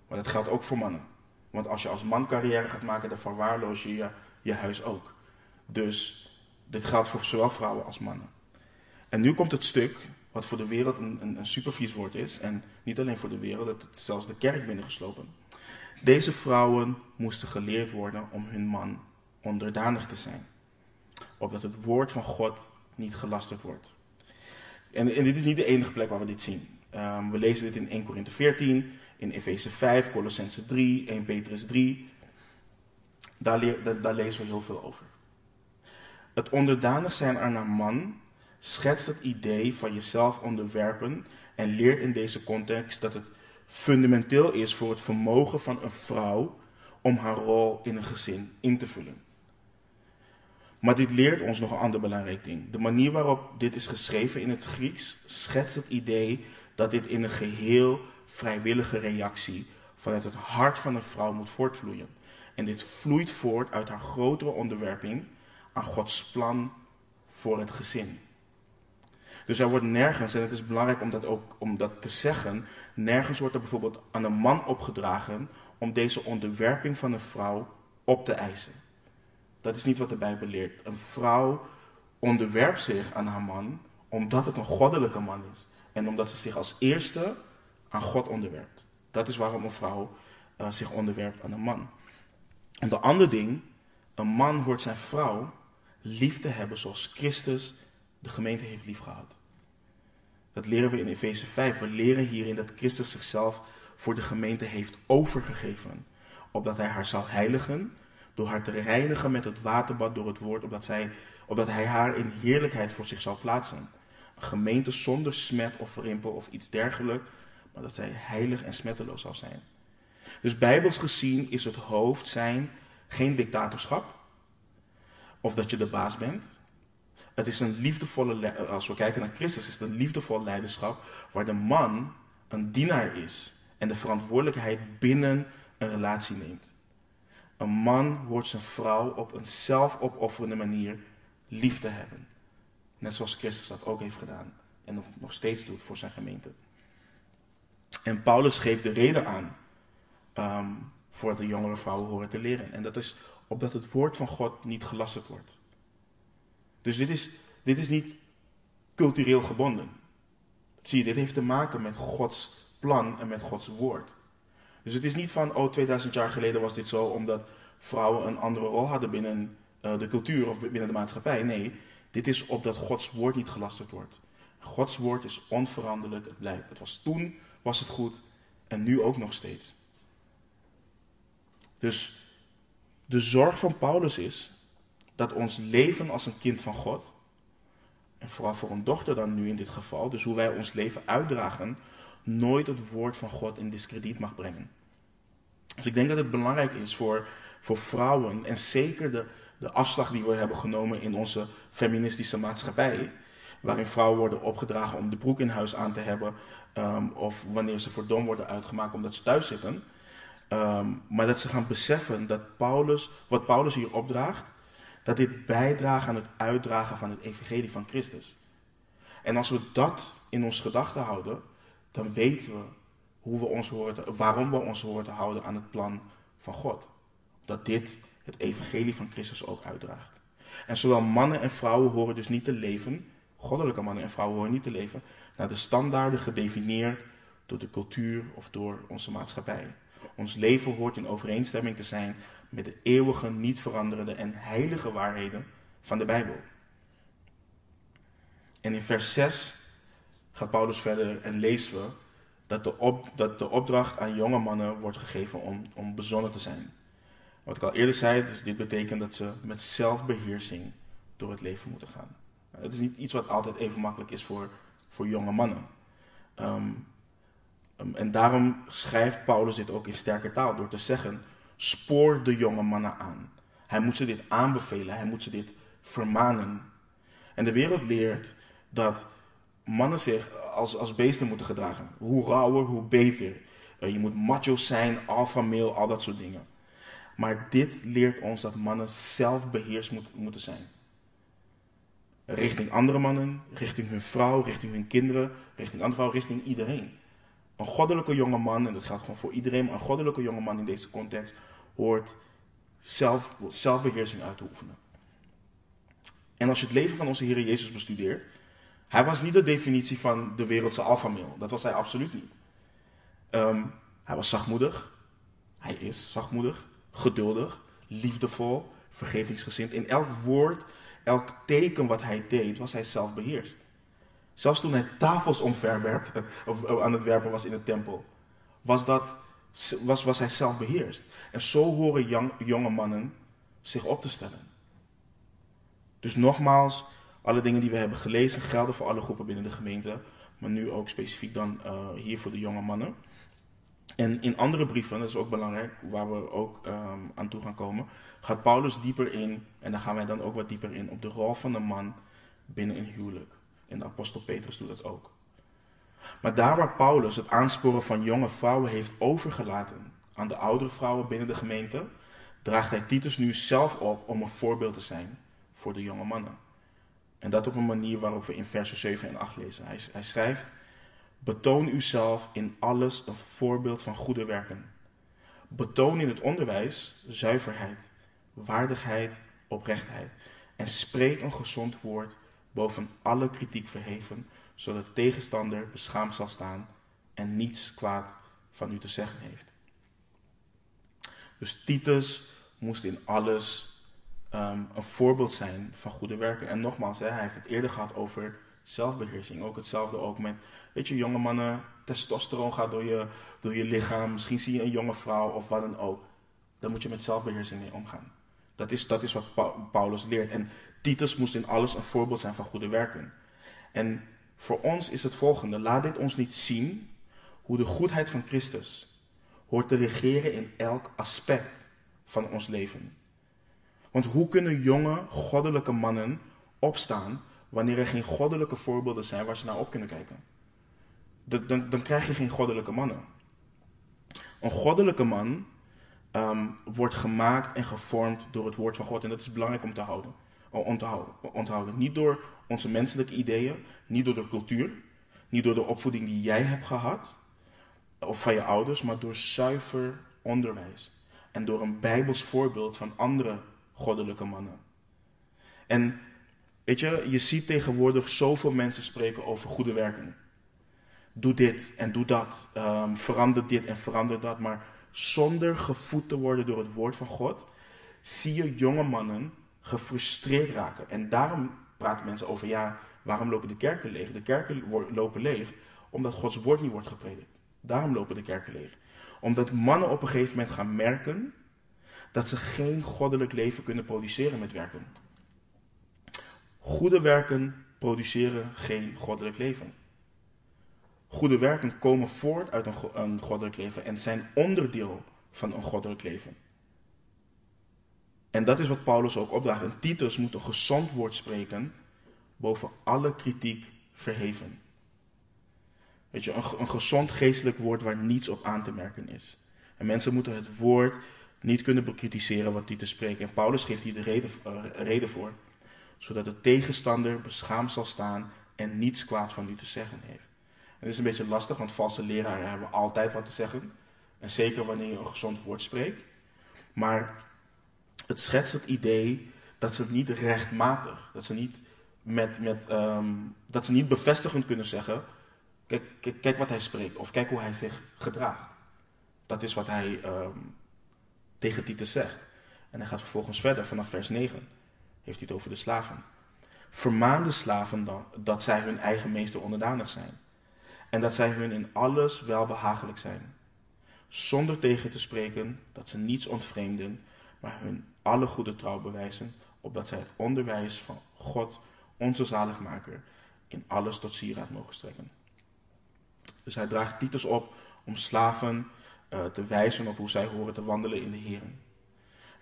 Maar dat geldt ook voor mannen. Want als je als man carrière gaat maken, dan verwaarloos je je, huis ook. Dus dit geldt voor zowel vrouwen als mannen. En nu komt het stuk wat voor de wereld een, een, een supervies woord is. En niet alleen voor de wereld, het is zelfs de kerk binnengeslopen. Deze vrouwen moesten geleerd worden om hun man onderdanig te zijn. Opdat het woord van God niet gelasterd wordt. En, en dit is niet de enige plek waar we dit zien. Um, we lezen dit in 1 Korinthe 14, in Efeze 5, Colossense 3, 1 Petrus 3. Daar, lezen we heel veel over. Het onderdanig zijn aan een man schetst het idee van jezelf onderwerpen en leert in deze context dat het fundamenteel is voor het vermogen van een vrouw om haar rol in een gezin in te vullen. Maar dit leert ons nog een ander belangrijk ding. De manier waarop dit is geschreven in het Grieks schetst het idee dat dit in een geheel vrijwillige reactie vanuit het hart van een vrouw moet voortvloeien. En dit vloeit voort uit haar grotere onderwerping aan Gods plan voor het gezin. Dus er wordt nergens, en het is belangrijk om dat ook om dat te zeggen, nergens wordt er bijvoorbeeld aan een man opgedragen om deze onderwerping van een vrouw op te eisen. Dat is niet wat de Bijbel leert. Een vrouw onderwerpt zich aan haar man omdat het een goddelijke man is. En omdat ze zich als eerste aan God onderwerpt. Dat is waarom een vrouw uh, zich onderwerpt aan een man. En de andere ding, een man hoort zijn vrouw lief te hebben zoals Christus de gemeente heeft liefgehad. Dat leren we in Efeze 5. We leren hierin dat Christus zichzelf voor de gemeente heeft overgegeven. Opdat hij haar zal heiligen, door haar te reinigen met het waterbad door het woord, opdat, zij, opdat hij haar in heerlijkheid voor zich zal plaatsen. Een gemeente zonder smet of rimpel of iets dergelijks, maar dat zij heilig en smetteloos zal zijn. Dus bijbels gezien is het hoofd zijn geen dictatorschap, of dat je de baas bent. Het is een liefdevolle, als we kijken naar Christus, is het een liefdevol leiderschap waar de man een dienaar is en de verantwoordelijkheid binnen een relatie neemt. Een man hoort zijn vrouw op een zelfopofferende manier lief te hebben. Net zoals Christus dat ook heeft gedaan en nog steeds doet voor zijn gemeente. En Paulus geeft de reden aan um, voor de jongere vrouwen horen te leren. En dat is opdat het woord van God niet gelasterd wordt. Dus dit is, dit is niet cultureel gebonden. Zie je, dit heeft te maken met Gods plan en met Gods woord. Dus het is niet van, oh, 2000 jaar geleden was dit zo omdat vrouwen een andere rol hadden binnen uh, de cultuur of binnen de maatschappij. Nee, dit is opdat Gods woord niet gelasterd wordt. Gods woord is onveranderlijk, het. Het was toen, was het goed en nu ook nog steeds. Dus de zorg van Paulus is dat ons leven als een kind van God, en vooral voor een dochter dan nu in dit geval, dus hoe wij ons leven uitdragen, nooit het woord van God in discrediet mag brengen. Dus ik denk dat het belangrijk is voor, voor vrouwen, en zeker de, de afslag die we hebben genomen in onze feministische maatschappij, waarin vrouwen worden opgedragen om de broek in huis aan te hebben, um, of wanneer ze voor worden uitgemaakt omdat ze thuis zitten. Um, maar dat ze gaan beseffen dat Paulus, wat Paulus hier opdraagt, dat dit bijdraagt aan het uitdragen van het evangelie van Christus. En als we dat in ons gedachten houden, dan weten we hoe we ons horen waarom we ons horen te houden aan het plan van God. Dat dit het evangelie van Christus ook uitdraagt. En zowel mannen en vrouwen horen dus niet te leven, goddelijke mannen en vrouwen horen niet te leven, naar de standaarden gedefinieerd door de cultuur of door onze maatschappij. Ons leven hoort in overeenstemming te zijn met de eeuwige, niet veranderende en heilige waarheden van de Bijbel. En in vers 6 gaat Paulus verder en lezen we dat de, op, dat de opdracht aan jonge mannen wordt gegeven om, om bezonnen te zijn. Wat ik al eerder zei, dus dit betekent dat ze met zelfbeheersing door het leven moeten gaan. Het is niet iets wat altijd even makkelijk is voor, voor jonge mannen. Um, Ehm, en daarom schrijft Paulus dit ook in sterke taal door te zeggen: spoor de jonge mannen aan. Hij moet ze dit aanbevelen, hij moet ze dit vermanen. En de wereld leert dat mannen zich als, als beesten moeten gedragen. Hoe rauwer, hoe beter. Eh, je moet macho's zijn, alpha male, al dat soort dingen. Maar dit leert ons dat mannen zelfbeheerst moet, moeten zijn. Richting andere mannen, richting hun vrouw, richting hun kinderen, richting andere vrouwen, richting iedereen. Een goddelijke jonge man, en dat geldt gewoon voor iedereen, maar een goddelijke jonge man in deze context hoort zelf, zelfbeheersing uit te oefenen. En als je het leven van onze Heer Jezus bestudeert, hij was niet de definitie van de wereldse alfameel. Dat was hij absoluut niet. Ehm, hij was zachtmoedig. Hij is zachtmoedig, geduldig, liefdevol, vergevingsgezind. In elk woord, elk teken wat hij deed, was hij zelfbeheerst. Zelfs toen hij tafels omverwerpte, of aan het werpen was in de tempel, was, dat, was, was hij zelf beheerst. En zo horen jonge mannen zich op te stellen. Dus nogmaals, alle dingen die we hebben gelezen gelden voor alle groepen binnen de gemeente, maar nu ook specifiek dan uh, hier voor de jonge mannen. En in andere brieven, dat is ook belangrijk, waar we ook um, aan toe gaan komen, gaat Paulus dieper in, en daar gaan wij dan ook wat dieper in, op de rol van de man binnen een huwelijk. En de apostel Petrus doet dat ook. Maar daar waar Paulus het aansporen van jonge vrouwen heeft overgelaten aan de oudere vrouwen binnen de gemeente, draagt hij Titus nu zelf op om een voorbeeld te zijn voor de jonge mannen. En dat op een manier waarop we in versen 7 en 8 lezen. Hij, hij schrijft: Betoon uzelf in alles een voorbeeld van goede werken. Betoon in het onderwijs zuiverheid, waardigheid, oprechtheid. En spreek een gezond woord boven alle kritiek verheven, zodat de tegenstander beschaamd zal staan en niets kwaad van u te zeggen heeft. Dus Titus moest in alles Ehm, een voorbeeld zijn van goede werken. En nogmaals, hè, hij heeft het eerder gehad over zelfbeheersing. Ook hetzelfde ook met, weet je, jonge mannen, testosteron gaat door je, door je lichaam. Misschien zie je een jonge vrouw of wat dan ook. Daar moet je met zelfbeheersing mee omgaan. Dat is, dat is wat Paulus leert. En Titus moest in alles een voorbeeld zijn van goede werken. En voor ons is het volgende. Laat dit ons niet zien hoe de goedheid van Christus hoort te regeren in elk aspect van ons leven. Want hoe kunnen jonge, goddelijke mannen opstaan wanneer er geen goddelijke voorbeelden zijn waar ze naar op kunnen kijken? Dan, dan, dan krijg je geen goddelijke mannen. Een goddelijke man ehm, wordt gemaakt en gevormd door het woord van God. En dat is belangrijk om te houden. Onthouden, onthouden. Niet door onze menselijke ideeën, niet door de cultuur, niet door de opvoeding die jij hebt gehad, of van je ouders, maar door zuiver onderwijs. En door een bijbels voorbeeld van andere goddelijke mannen. En weet je, je ziet tegenwoordig zoveel mensen spreken over goede werken. Doe dit en doe dat. Um, verander dit en verander dat. Maar zonder gevoed te worden door het woord van God, zie je jonge mannen gefrustreerd raken. En daarom praten mensen over, ja, waarom lopen de kerken leeg? De kerken lopen leeg omdat Gods woord niet wordt gepredikt. Daarom lopen de kerken leeg. Omdat mannen op een gegeven moment gaan merken dat ze geen goddelijk leven kunnen produceren met werken. Goede werken produceren geen goddelijk leven. Goede werken komen voort uit een, een goddelijk leven en zijn onderdeel van een goddelijk leven. En dat is wat Paulus ook opdraagt. En Titus moet een gezond woord spreken, boven alle kritiek verheven. Weet je, een, een gezond geestelijk woord waar niets op aan te merken is. En mensen moeten het woord niet kunnen bekritiseren wat Titus spreekt. En Paulus geeft hier de reden, reden voor, zodat de tegenstander beschaamd zal staan en niets kwaad van u te zeggen heeft. Het is een beetje lastig, want valse leraren hebben altijd wat te zeggen. En zeker wanneer je een gezond woord spreekt. Maar het schetst het idee dat ze niet rechtmatig, dat ze niet, met, met, um, dat ze niet bevestigend kunnen zeggen: kijk, kijk, kijk, wat hij spreekt, of kijk hoe hij zich gedraagt. Dat is wat hij um, tegen Titus zegt. En hij gaat vervolgens verder vanaf vers 9. Heeft hij het over de slaven. Vermaan de slaven dan dat zij hun eigen meester onderdanig zijn. En dat zij hun in alles welbehagelijk zijn. Zonder tegen te spreken dat ze niets ontvreemden, maar hun alle goede trouw bewijzen, opdat zij het onderwijs van God, onze zaligmaker, in alles tot sieraad mogen strekken. Dus hij draagt Titus op om slaven uh, te wijzen op hoe zij horen te wandelen in de Heer.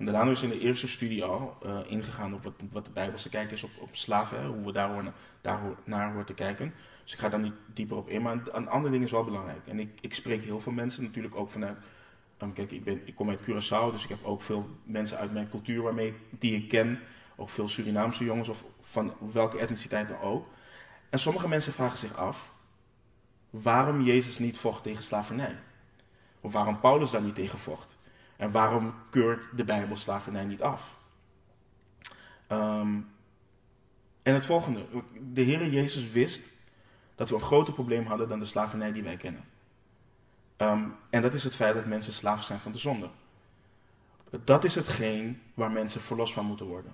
En daarna is in de eerste studie al uh, ingegaan op wat, wat, de Bijbelse kijk is op, op slaven, hoe we daar, daar naar horen te kijken. Dus ik ga daar niet dieper op in, maar een, een ander ding is wel belangrijk. En ik, ik spreek heel veel mensen natuurlijk ook vanuit. Um, kijk, ik, ben, ik kom uit Curaçao, dus ik heb ook veel mensen uit mijn cultuur waarmee, die ik ken. Ook veel Surinaamse jongens of van welke etniciteit dan ook. En sommige mensen vragen zich af waarom Jezus niet vocht tegen slavernij. Of waarom Paulus daar niet tegen vocht. En waarom keurt de Bijbel slavernij niet af? Um, en het volgende. De Heer Jezus wist dat we een groter probleem hadden dan de slavernij die wij kennen. Um, en dat is het feit dat mensen slaven zijn van de zonde. Dat is hetgeen waar mensen verlost van moeten worden.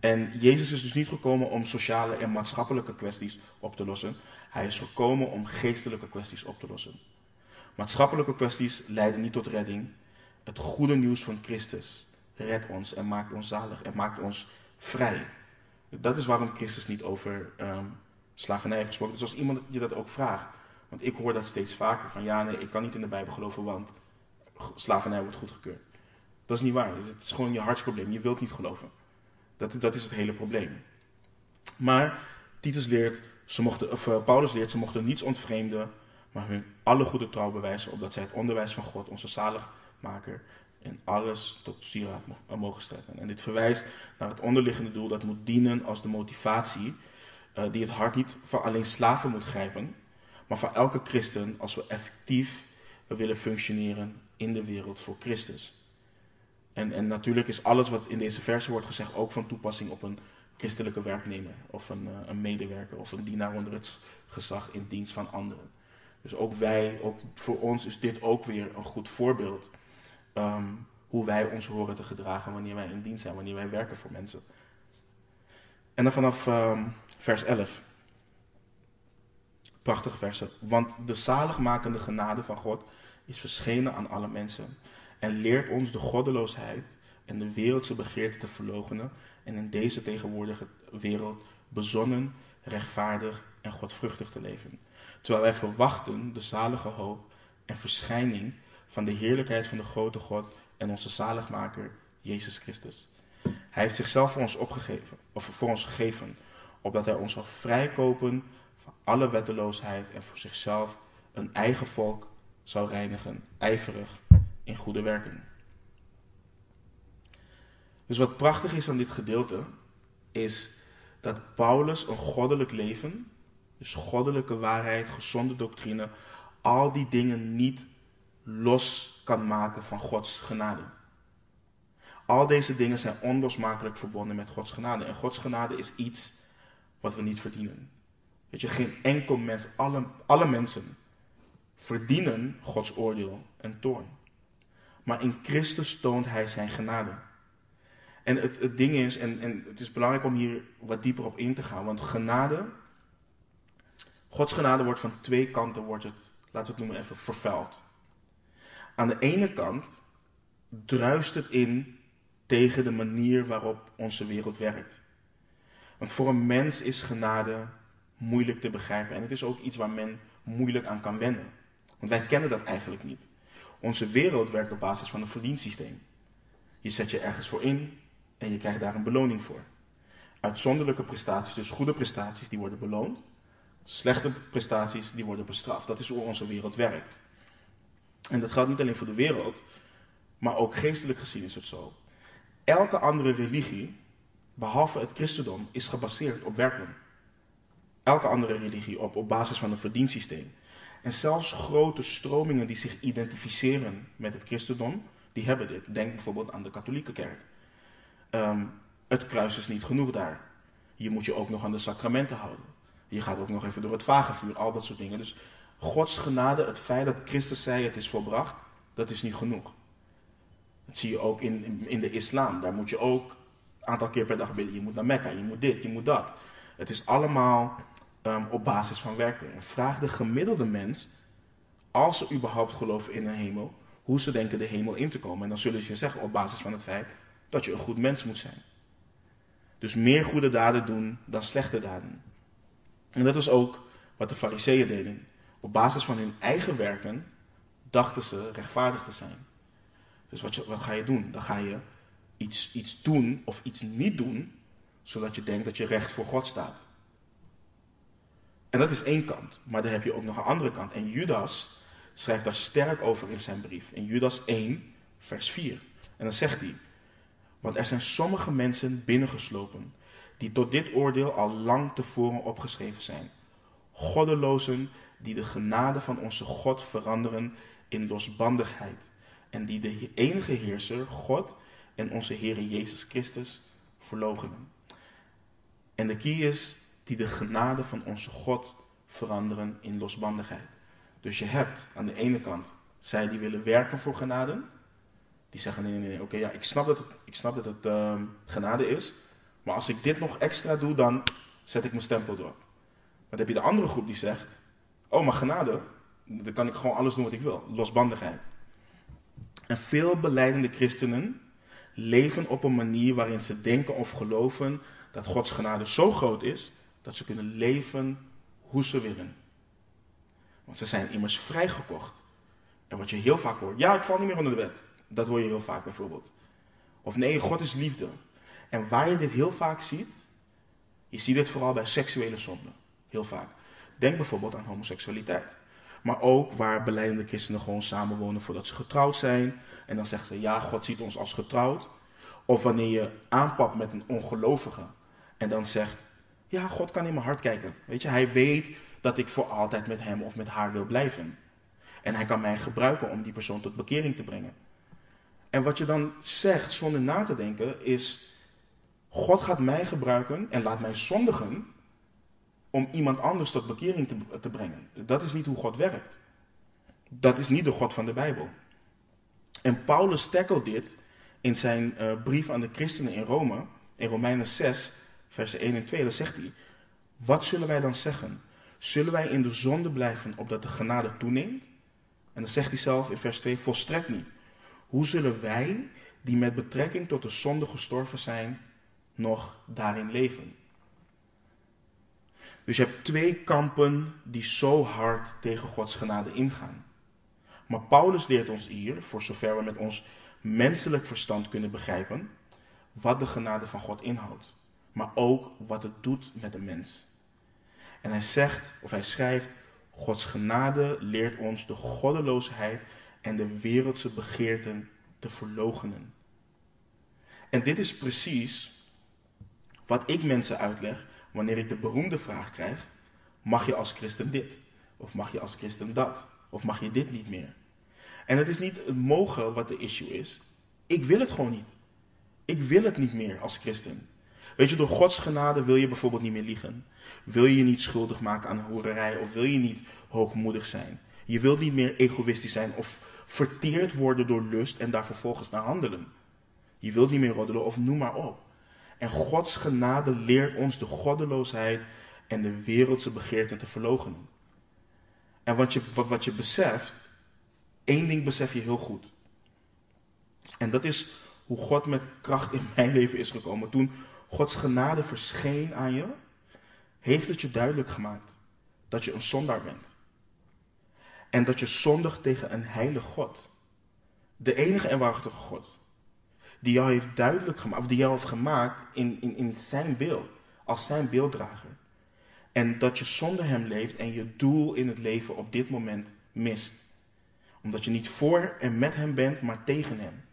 En Jezus is dus niet gekomen om sociale en maatschappelijke kwesties op te lossen. Hij is gekomen om geestelijke kwesties op te lossen. Maatschappelijke kwesties leiden niet tot redding. Het goede nieuws van Christus redt ons en maakt ons zalig en maakt ons vrij. Dat is waarom Christus niet over ehm, slavernij gesproken. Dus als iemand je dat ook vraagt, want ik hoor dat steeds vaker van ja, nee, ik kan niet in de Bijbel geloven, want slavernij wordt goedgekeurd. Dat is niet waar. Het is gewoon je hartsprobleem. Je wilt niet geloven. Dat, dat is het hele probleem. Maar Titus leert, ze mochten, of, uh, Paulus leert, ze mochten niets ontvreemden, maar hun alle goede trouw bewijzen, opdat zij het onderwijs van God, onze en alles tot sieraad eh, mogen strekken. En dit verwijst naar het onderliggende doel dat moet dienen als de motivatie uh, die het hart niet van alleen slaven moet grijpen, maar van elke christen als we effectief willen functioneren in de wereld voor Christus. En, en natuurlijk is alles wat in deze verse wordt gezegd ook van toepassing op een christelijke werknemer of een, uh, een medewerker of een dienaar onder het gezag in dienst van anderen. Dus ook wij, ook voor ons is dit ook weer een goed voorbeeld. Um, hoe wij ons horen te gedragen wanneer wij in dienst zijn, wanneer wij werken voor mensen. En dan vanaf um, vers 11. Prachtige versen. Want de zaligmakende genade van God is verschenen aan alle mensen. En leert ons de goddeloosheid en de wereldse begeerte te verloochenen. En in deze tegenwoordige wereld bezonnen, rechtvaardig en godvruchtig te leven. Terwijl wij verwachten de zalige hoop en verschijning van de heerlijkheid van de grote God en onze zaligmaker, Jezus Christus. Hij heeft zichzelf voor ons opgegeven, of voor ons gegeven, opdat hij ons zal vrijkopen van alle wetteloosheid en voor zichzelf een eigen volk zou reinigen, ijverig in goede werken. Dus wat prachtig is aan dit gedeelte, is dat Paulus een goddelijk leven, dus goddelijke waarheid, gezonde doctrine, al die dingen niet los kan maken van Gods genade. Al deze dingen zijn onlosmakelijk verbonden met Gods genade. En Gods genade is iets wat we niet verdienen. Weet je, geen enkel mens, alle, alle mensen verdienen Gods oordeel en toorn. Maar in Christus toont Hij zijn genade. En het, het ding is, en, en het is belangrijk om hier wat dieper op in te gaan, want genade, Gods genade wordt van twee kanten, wordt het, laten we het noemen even, vervuild. Aan de ene kant druist het in tegen de manier waarop onze wereld werkt. Want voor een mens is genade moeilijk te begrijpen en het is ook iets waar men moeilijk aan kan wennen. Want wij kennen dat eigenlijk niet. Onze wereld werkt op basis van een verdiensysteem. Je zet je ergens voor in en je krijgt daar een beloning voor. Uitzonderlijke prestaties, dus goede prestaties, die worden beloond. Slechte prestaties, die worden bestraft. Dat is hoe onze wereld werkt. En dat geldt niet alleen voor de wereld, maar ook geestelijk gezien is het zo. Elke andere religie, behalve het christendom, is gebaseerd op werken. Elke andere religie op, op basis van een verdiensysteem. En zelfs grote stromingen die zich identificeren met het christendom, die hebben dit. Denk bijvoorbeeld aan de katholieke kerk. Um, het kruis is niet genoeg daar. Je moet je ook nog aan de sacramenten houden. Je gaat ook nog even door het vagevuur, al dat soort dingen. Dus Gods genade, het feit dat Christus zei het is volbracht, dat is niet genoeg. Dat zie je ook in, in de islam. Daar moet je ook een aantal keer per dag bidden. Je moet naar Mekka, je moet dit, je moet dat. Het is allemaal um, op basis van werken. En vraag de gemiddelde mens, als ze überhaupt geloven in een hemel, hoe ze denken de hemel in te komen. En dan zullen ze je zeggen op basis van het feit dat je een goed mens moet zijn. Dus meer goede daden doen dan slechte daden. En dat was ook wat de fariseeën deden. Op basis van hun eigen werken dachten ze rechtvaardig te zijn. Dus wat, wat ga je doen? Dan ga je iets, iets doen of iets niet doen, zodat je denkt dat je recht voor God staat. En dat is één kant, maar dan heb je ook nog een andere kant. En Judas schrijft daar sterk over in zijn brief. In Judas 1, vers 4. En dan zegt hij: Want er zijn sommige mensen binnengeslopen die tot dit oordeel al lang tevoren opgeschreven zijn. Goddelozen die de genade van onze God veranderen in losbandigheid. En die de enige heerser, God en onze Heer Jezus Christus verloochenen. En de key is die de genade van onze God veranderen in losbandigheid. Dus je hebt aan de ene kant zij die willen werken voor genade. Die zeggen nee, nee, nee, oké, ja, ik snap dat het, ik snap dat het uh, genade is. Maar als ik dit nog extra doe, dan zet ik mijn stempel door. Maar dan heb je de andere groep die zegt, oh, maar genade, dan kan ik gewoon alles doen wat ik wil. Losbandigheid. En veel beleidende christenen leven op een manier waarin ze denken of geloven dat Gods genade zo groot is dat ze kunnen leven hoe ze willen. Want ze zijn immers vrijgekocht. En wat je heel vaak hoort, ja, ik val niet meer onder de wet. Dat hoor je heel vaak bijvoorbeeld. Of nee, God is liefde. En waar je dit heel vaak ziet, je ziet het vooral bij seksuele zonden. Heel vaak. Denk bijvoorbeeld aan homoseksualiteit. Maar ook waar beleidende christenen gewoon samenwonen voordat ze getrouwd zijn. En dan zeggen ze, ja, God ziet ons als getrouwd. Of wanneer je aanpakt met een ongelovige. En dan zegt, ja, God kan in mijn hart kijken. Weet je, hij weet dat ik voor altijd met hem of met haar wil blijven. En hij kan mij gebruiken om die persoon tot bekering te brengen. En wat je dan zegt zonder na te denken is, God gaat mij gebruiken en laat mij zondigen om iemand anders tot bekering te, te brengen. Dat is niet hoe God werkt. Dat is niet de God van de Bijbel. En Paulus tackelt dit in zijn uh, brief aan de christenen in Rome, in Romeinen 6, versen 1 en 2. Dan zegt hij, wat zullen wij dan zeggen? Zullen wij in de zonde blijven opdat de genade toeneemt? En dan zegt hij zelf in vers 2, volstrekt niet. Hoe zullen wij, die met betrekking tot de zonde gestorven zijn, nog daarin leven? Dus je hebt twee kampen die zo hard tegen Gods genade ingaan. Maar Paulus leert ons hier, voor zover we met ons menselijk verstand kunnen begrijpen, wat de genade van God inhoudt. Maar ook wat het doet met de mens. En hij zegt, of hij schrijft, Gods genade leert ons de goddeloosheid en de wereldse begeerten te verloochenen. En dit is precies wat ik mensen uitleg wanneer ik de beroemde vraag krijg: mag je als christen dit? Of mag je als christen dat? Of mag je dit niet meer? En het is niet het mogen wat de issue is. Ik wil het gewoon niet. Ik wil het niet meer als christen. Weet je, door Gods genade wil je bijvoorbeeld niet meer liegen. Wil je niet schuldig maken aan hoererij of wil je niet hoogmoedig zijn. Je wilt niet meer egoïstisch zijn of verteerd worden door lust en daar vervolgens naar handelen. Je wilt niet meer roddelen of noem maar op. En Gods genade leert ons de goddeloosheid en de wereldse begeerten te verloochenen. En wat je, wat, wat je beseft, één ding besef je heel goed. En dat is hoe God met kracht in mijn leven is gekomen. Toen Gods genade verscheen aan je, heeft het je duidelijk gemaakt dat je een zondaar bent. En dat je zondigt tegen een heilige God. De enige en waarachtige God die jou heeft duidelijk gemaakt, of die jou heeft gemaakt in, in, in zijn beeld, als zijn beelddrager. En dat je zonder hem leeft en je doel in het leven op dit moment mist. Omdat je niet voor en met hem bent, maar tegen hem.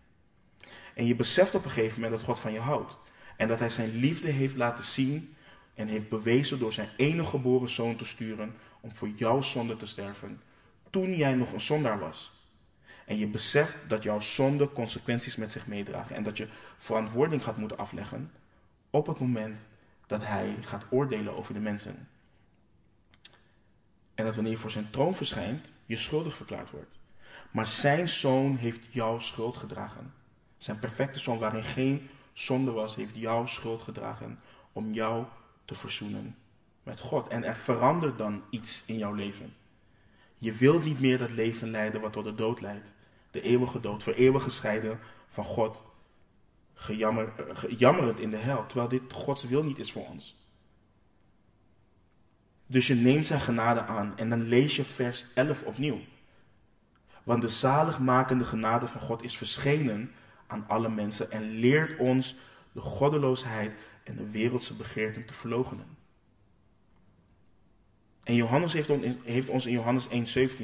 En je beseft op een gegeven moment dat God van je houdt. En dat hij zijn liefde heeft laten zien en heeft bewezen door zijn enige geboren zoon te sturen om voor jouw zonde te sterven. Toen jij nog een zondaar was. En je beseft dat jouw zonde consequenties met zich meedragen. En dat je verantwoording gaat moeten afleggen op het moment dat hij gaat oordelen over de mensen. En dat wanneer je voor zijn troon verschijnt, je schuldig verklaard wordt. Maar zijn zoon heeft jouw schuld gedragen. Zijn perfecte zoon, waarin geen zonde was, heeft jouw schuld gedragen om jou te verzoenen met God. En er verandert dan iets in jouw leven. Je wilt niet meer dat leven leiden wat tot de dood leidt. De eeuwige dood, voor eeuwig gescheiden van God. Gejammer, jammerend in de hel, terwijl dit Gods wil niet is voor ons. Dus je neemt zijn genade aan en dan lees je vers 11 opnieuw. Want de zaligmakende genade van God is verschenen aan alle mensen en leert ons de goddeloosheid en de wereldse begeerten te verloochenen. En Johannes heeft ons in Johannes 1,17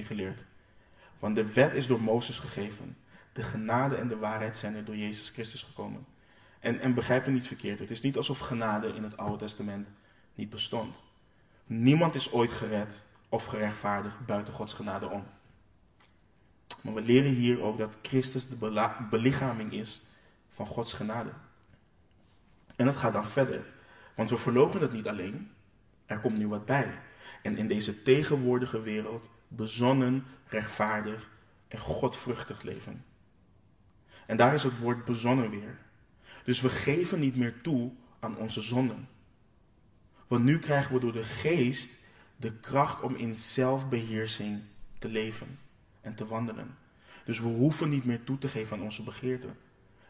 geleerd. Want de wet is door Mozes gegeven. De genade en de waarheid zijn er door Jezus Christus gekomen. En, en begrijp me niet verkeerd. Het is niet alsof genade in het Oude Testament niet bestond. Niemand is ooit gered of gerechtvaardigd buiten Gods genade om. Maar we leren hier ook dat Christus de belichaming is van Gods genade. En dat gaat dan verder. Want we verlogen het niet alleen. Er komt nu wat bij. En in deze tegenwoordige wereld bezonnen, rechtvaardig en godvruchtig leven. En daar is het woord bezonnen weer. Dus we geven niet meer toe aan onze zonden. Want nu krijgen we door de geest de kracht om in zelfbeheersing te leven en te wandelen. Dus we hoeven niet meer toe te geven aan onze begeerten.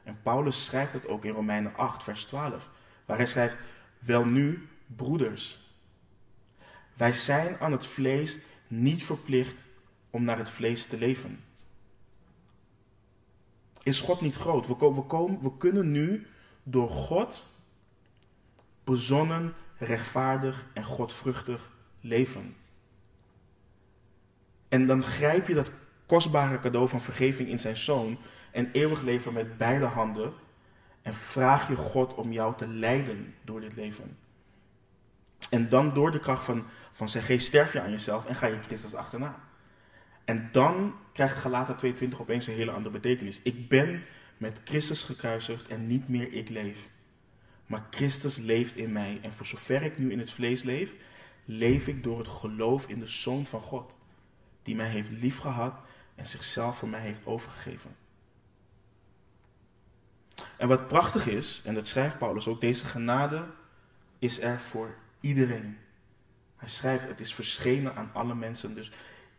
En Paulus schrijft het ook in Romeinen 8, vers 12, waar hij schrijft: Wel nu, broeders, wij zijn aan het vlees niet verplicht om naar het vlees te leven. Is God niet groot? We, komen, we kunnen nu door God bezonnen, rechtvaardig en godvruchtig leven. En dan grijp je dat kostbare cadeau van vergeving in zijn zoon en eeuwig leven met beide handen en vraag je God om jou te leiden door dit leven. En dan door de kracht van, van zijn geest sterf je aan jezelf en ga je Christus achterna. En dan krijgt Galaten 22 opeens een hele andere betekenis. Ik ben met Christus gekruisigd en niet meer ik leef. Maar Christus leeft in mij. En voor zover ik nu in het vlees leef, leef ik door het geloof in de Zoon van God. Die mij heeft liefgehad en zichzelf voor mij heeft overgegeven. En wat prachtig is, en dat schrijft Paulus ook, deze genade is er voor iedereen. Hij schrijft, het is verschenen aan alle mensen. Dus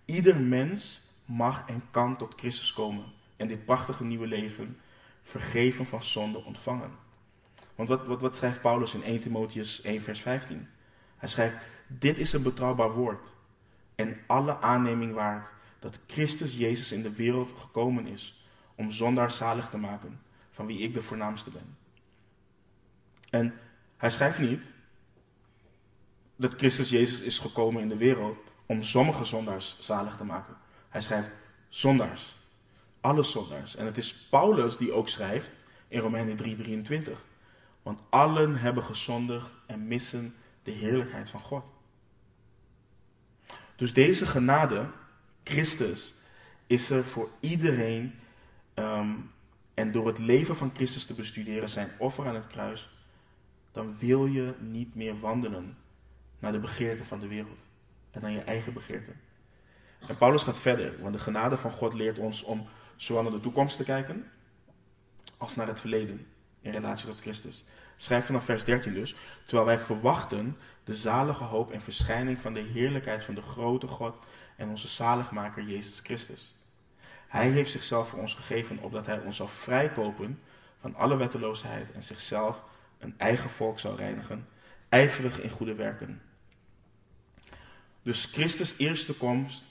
ieder mens mag en kan tot Christus komen. En dit prachtige nieuwe leven, vergeven van zonde, ontvangen. Want wat, wat, wat schrijft Paulus in 1 Timotheus 1 vers 15? Hij schrijft, dit is een betrouwbaar woord. En alle aanneming waard dat Christus Jezus in de wereld gekomen is om zondaar zalig te maken, van wie ik de voornaamste ben. En hij schrijft niet dat Christus Jezus is gekomen in de wereld om sommige zondaars zalig te maken. Hij schrijft zondaars. Alle zondaars. En het is Paulus die ook schrijft in Romeinen 3:23. Want allen hebben gezondigd en missen de heerlijkheid van God. Dus deze genade, Christus, is er voor iedereen. Ehm, en door het leven van Christus te bestuderen, zijn offer aan het kruis, dan wil je niet meer wandelen naar de begeerten van de wereld en naar je eigen begeerten. En Paulus gaat verder, want de genade van God leert ons om zowel naar de toekomst te kijken als naar het verleden in relatie tot Christus. Schrijf vanaf vers 13 dus, terwijl wij verwachten de zalige hoop en verschijning van de heerlijkheid van de grote God en onze zaligmaker Jezus Christus. Hij heeft zichzelf voor ons gegeven opdat hij ons zal vrijkopen van alle wetteloosheid en zichzelf een eigen volk zal reinigen, ijverig in goede werken. Dus Christus' eerste komst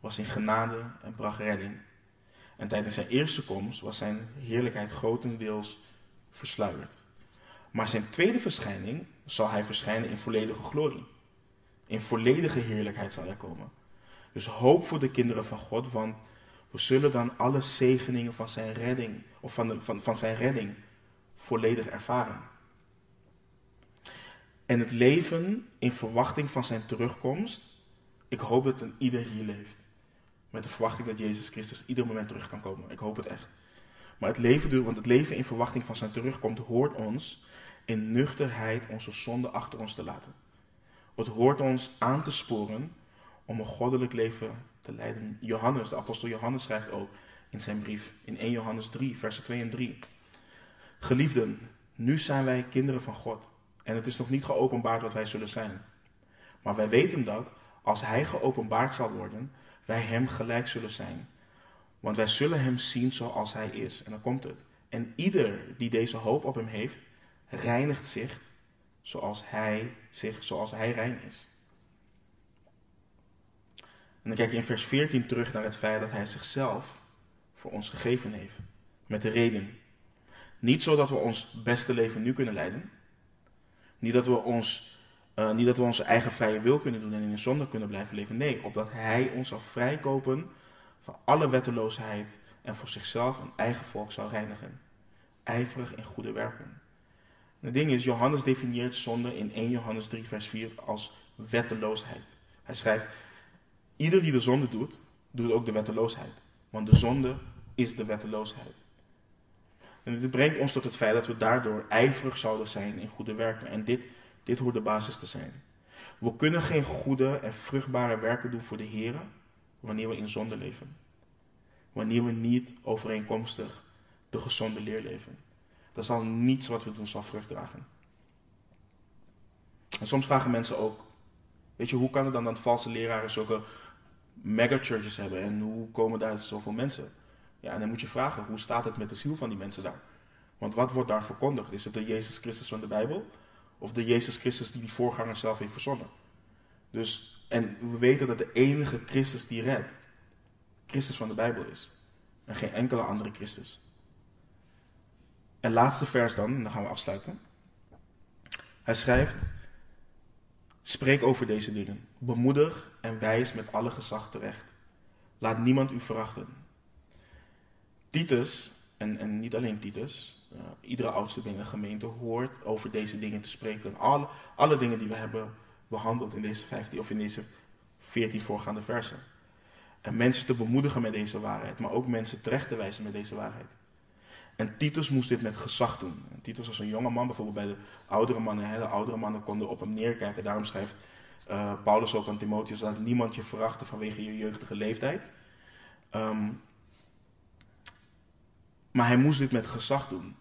was in genade en bracht redding. En tijdens zijn eerste komst was zijn heerlijkheid grotendeels versluierd. Maar zijn tweede verschijning zal hij verschijnen in volledige glorie. In volledige heerlijkheid zal hij komen. Dus hoop voor de kinderen van God, want we zullen dan alle zegeningen van zijn redding, of van, de, van, van zijn redding, volledig ervaren. En het leven in verwachting van zijn terugkomst, ik hoop dat een ieder hier leeft. Met de verwachting dat Jezus Christus ieder moment terug kan komen. Ik hoop het echt. Maar het leven, want het leven in verwachting van zijn terugkomst hoort ons in nuchterheid onze zonde achter ons te laten. Het hoort ons aan te sporen om een goddelijk leven te leiden. Johannes, de apostel Johannes schrijft ook in zijn brief in 1 Johannes 3, versen 2 en 3. Geliefden, nu zijn wij kinderen van God en het is nog niet geopenbaard wat wij zullen zijn. Maar wij weten dat als Hij geopenbaard zal worden, wij Hem gelijk zullen zijn. Want wij zullen Hem zien zoals Hij is. En dan komt het. En ieder die deze hoop op Hem heeft, reinigt zich zoals Hij, zich, zoals hij rein is. En dan kijk je in vers 14 terug naar het feit dat Hij zichzelf voor ons gegeven heeft. Met de reden. Niet zodat we ons beste leven nu kunnen leiden. Niet dat we, ons, uh, niet dat we onze eigen vrije wil kunnen doen en in de zonde kunnen blijven leven. Nee, opdat Hij ons zal vrijkopen van alle wetteloosheid en voor zichzelf een eigen volk zal reinigen. Ijverig in goede werken. Het ding is, Johannes definieert zonde in 1 Johannes 3, vers 4 als wetteloosheid. Hij schrijft, ieder die de zonde doet, doet ook de wetteloosheid. Want de zonde is de wetteloosheid. En dit brengt ons tot het feit dat we daardoor ijverig zouden zijn in goede werken. En dit, dit hoort de basis te zijn. We kunnen geen goede en vruchtbare werken doen voor de Heer wanneer we in zonde leven. Wanneer we niet overeenkomstig de gezonde leer leven dan zal niets wat we doen zal vrucht dragen. En soms vragen mensen ook, weet je, hoe kan het dan dat valse leraren zulke megachurches hebben en hoe komen daar zoveel mensen? Ja, en dan moet je vragen, hoe staat het met de ziel van die mensen daar? Want wat wordt daar verkondigd? Is het de Jezus Christus van de Bijbel? Of de Jezus Christus die die voorganger zelf heeft verzonnen. Dus, en we weten dat de enige Christus die redt, Christus van de Bijbel is. En geen enkele andere Christus. En laatste vers dan, en dan gaan we afsluiten. Hij schrijft, spreek over deze dingen. Bemoedig en wijs met alle gezag terecht. Laat niemand u verachten. Titus, en, en niet alleen Titus, iedere oudste binnen de gemeente hoort over deze dingen te spreken. Alle, alle dingen die we hebben behandeld in deze 15 of in deze 14 voorgaande versen. En mensen te bemoedigen met deze waarheid, maar ook mensen terecht te wijzen met deze waarheid. En Titus moest dit met gezag doen. En Titus was een jonge man, bijvoorbeeld bij de oudere mannen. Hè, de oudere mannen konden op hem neerkijken. Daarom schrijft uh, Paulus ook aan Timotheus dat niemand je verachten vanwege je jeugdige leeftijd. Um, maar hij moest dit met gezag doen.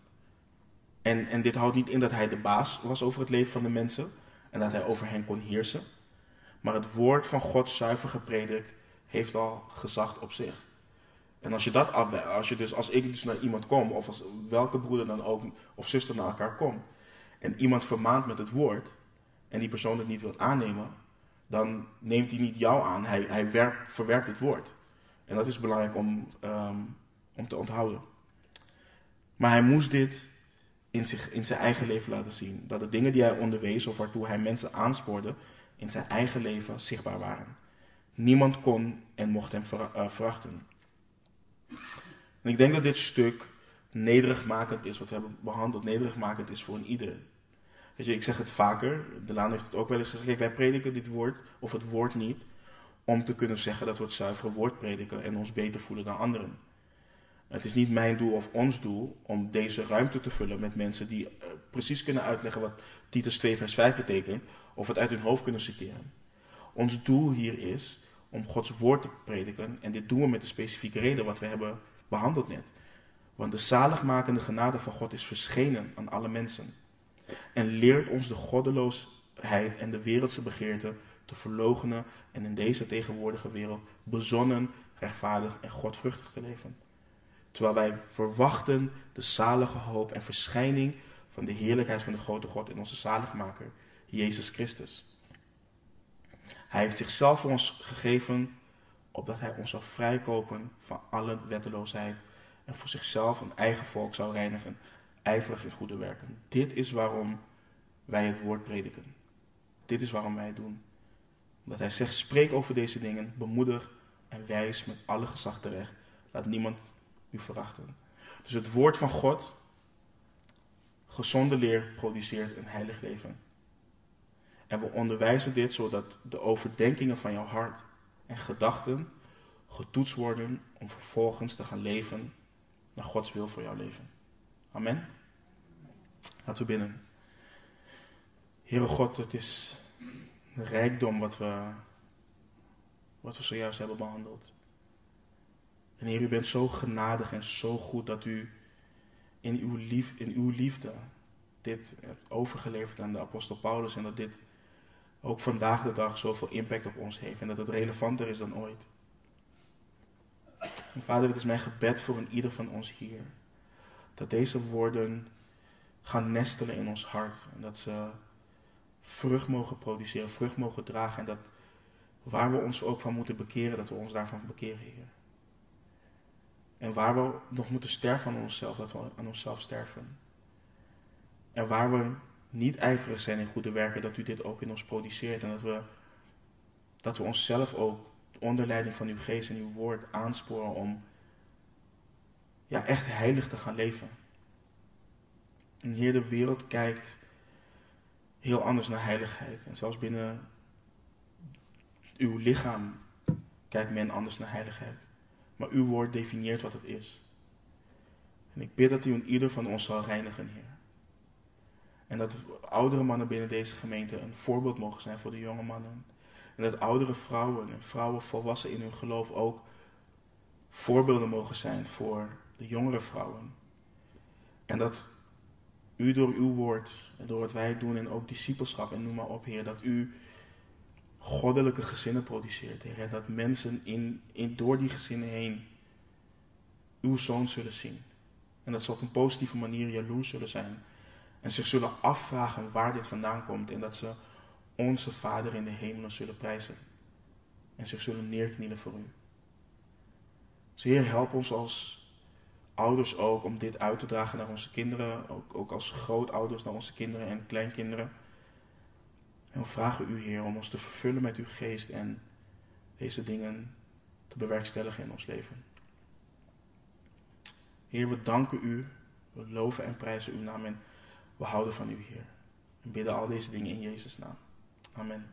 En, en dit houdt niet in dat hij de baas was over het leven van de mensen en dat hij over hen kon heersen. Maar het woord van God zuiver gepredikt heeft al gezag op zich. En als je dat afwijkt, als je dus als ik dus naar iemand kom, of als welke broeder dan ook, of zuster naar elkaar komt, en iemand vermaant met het woord, en die persoon het niet wil aannemen, dan neemt hij niet jou aan, hij, hij verwerpt het woord. En dat is belangrijk om, um, om te onthouden. Maar hij moest dit in, zich, in zijn eigen leven laten zien. Dat de dingen die hij onderwees of waartoe hij mensen aanspoorde, in zijn eigen leven zichtbaar waren. Niemand kon en mocht hem uh, verachten. En ik denk dat dit stuk nederigmakend is, wat we hebben behandeld, nederigmakend is voor een ieder. Weet je, ik zeg het vaker, de Laan heeft het ook wel eens gezegd, kijk, wij prediken dit woord, of het woord niet, om te kunnen zeggen dat we het zuivere woord prediken en ons beter voelen dan anderen. Het is niet mijn doel of ons doel om deze ruimte te vullen met mensen die uh, precies kunnen uitleggen wat Titus 2 vers 5 betekent, of het uit hun hoofd kunnen citeren. Ons doel hier is om Gods woord te prediken en dit doen we met de specifieke reden wat we hebben behandeld net. Want de zaligmakende genade van God is verschenen aan alle mensen en leert ons de goddeloosheid en de wereldse begeerte te verloochenen en in deze tegenwoordige wereld bezonnen, rechtvaardig en godvruchtig te leven terwijl wij verwachten de zalige hoop en verschijning van de heerlijkheid van de grote God in onze zaligmaker, Jezus Christus. Hij heeft zichzelf voor ons gegeven, opdat hij ons zal vrijkopen van alle wetteloosheid en voor zichzelf een eigen volk zou reinigen, ijverig in goede werken. Dit is waarom wij het woord prediken. Dit is waarom wij het doen. Omdat hij zegt, spreek over deze dingen, bemoedig en wijs met alle gezag terecht. Laat niemand u verachten. Dus het woord van God, gezonde leer, produceert een heilig leven. En we onderwijzen dit zodat de overdenkingen van jouw hart en gedachten getoetst worden om vervolgens te gaan leven naar Gods wil voor jouw leven. Amen. Laten we binnen. Heere God, het is een rijkdom wat we, wat we zojuist hebben behandeld. En Heer, u bent zo genadig en zo goed dat u in uw, lief, uw liefde dit hebt overgeleverd aan de apostel Paulus. En dat dit ook vandaag de dag zoveel impact op ons heeft. En dat het relevanter is dan ooit. Vader, het is mijn gebed voor een ieder van ons hier. Dat deze woorden gaan nestelen in ons hart. En dat ze vrucht mogen produceren, vrucht mogen dragen. En dat waar we ons ook van moeten bekeren, dat we ons daarvan bekeren, Heer. En waar we nog moeten sterven aan onszelf, dat we aan onszelf sterven. En waar we niet ijverig zijn in goede werken, dat u dit ook in ons produceert. En dat we, dat we onszelf ook onder leiding van uw geest en uw woord aansporen om ja, echt heilig te gaan leven. En hier de wereld kijkt heel anders naar heiligheid. En zelfs binnen uw lichaam kijkt men anders naar heiligheid. Maar uw woord definieert wat het is. En ik bid dat u in ieder van ons zal reinigen, Heer. En dat oudere mannen binnen deze gemeente een voorbeeld mogen zijn voor de jonge mannen. En dat oudere vrouwen en vrouwen volwassen in hun geloof ook voorbeelden mogen zijn voor de jongere vrouwen. En dat u door uw woord en door wat wij doen en ook discipelschap en noem maar op, Heer, dat u goddelijke gezinnen produceert, Heer. Dat mensen in, in, door die gezinnen heen uw zoon zullen zien. En dat ze op een positieve manier jaloers zullen zijn En zich zullen afvragen waar dit vandaan komt. En dat ze onze Vader in de hemelen zullen prijzen. En zich zullen neerknielen voor u. Dus Heer, help ons als ouders ook om dit uit te dragen naar onze kinderen. Ook, ook als grootouders naar onze kinderen en kleinkinderen. En we vragen u, Heer, om ons te vervullen met uw geest en deze dingen te bewerkstelligen in ons leven. Heer, we danken u, we loven en prijzen uw naam en we houden van u, Heer. En bidden al deze dingen in Jezus' naam. Amen.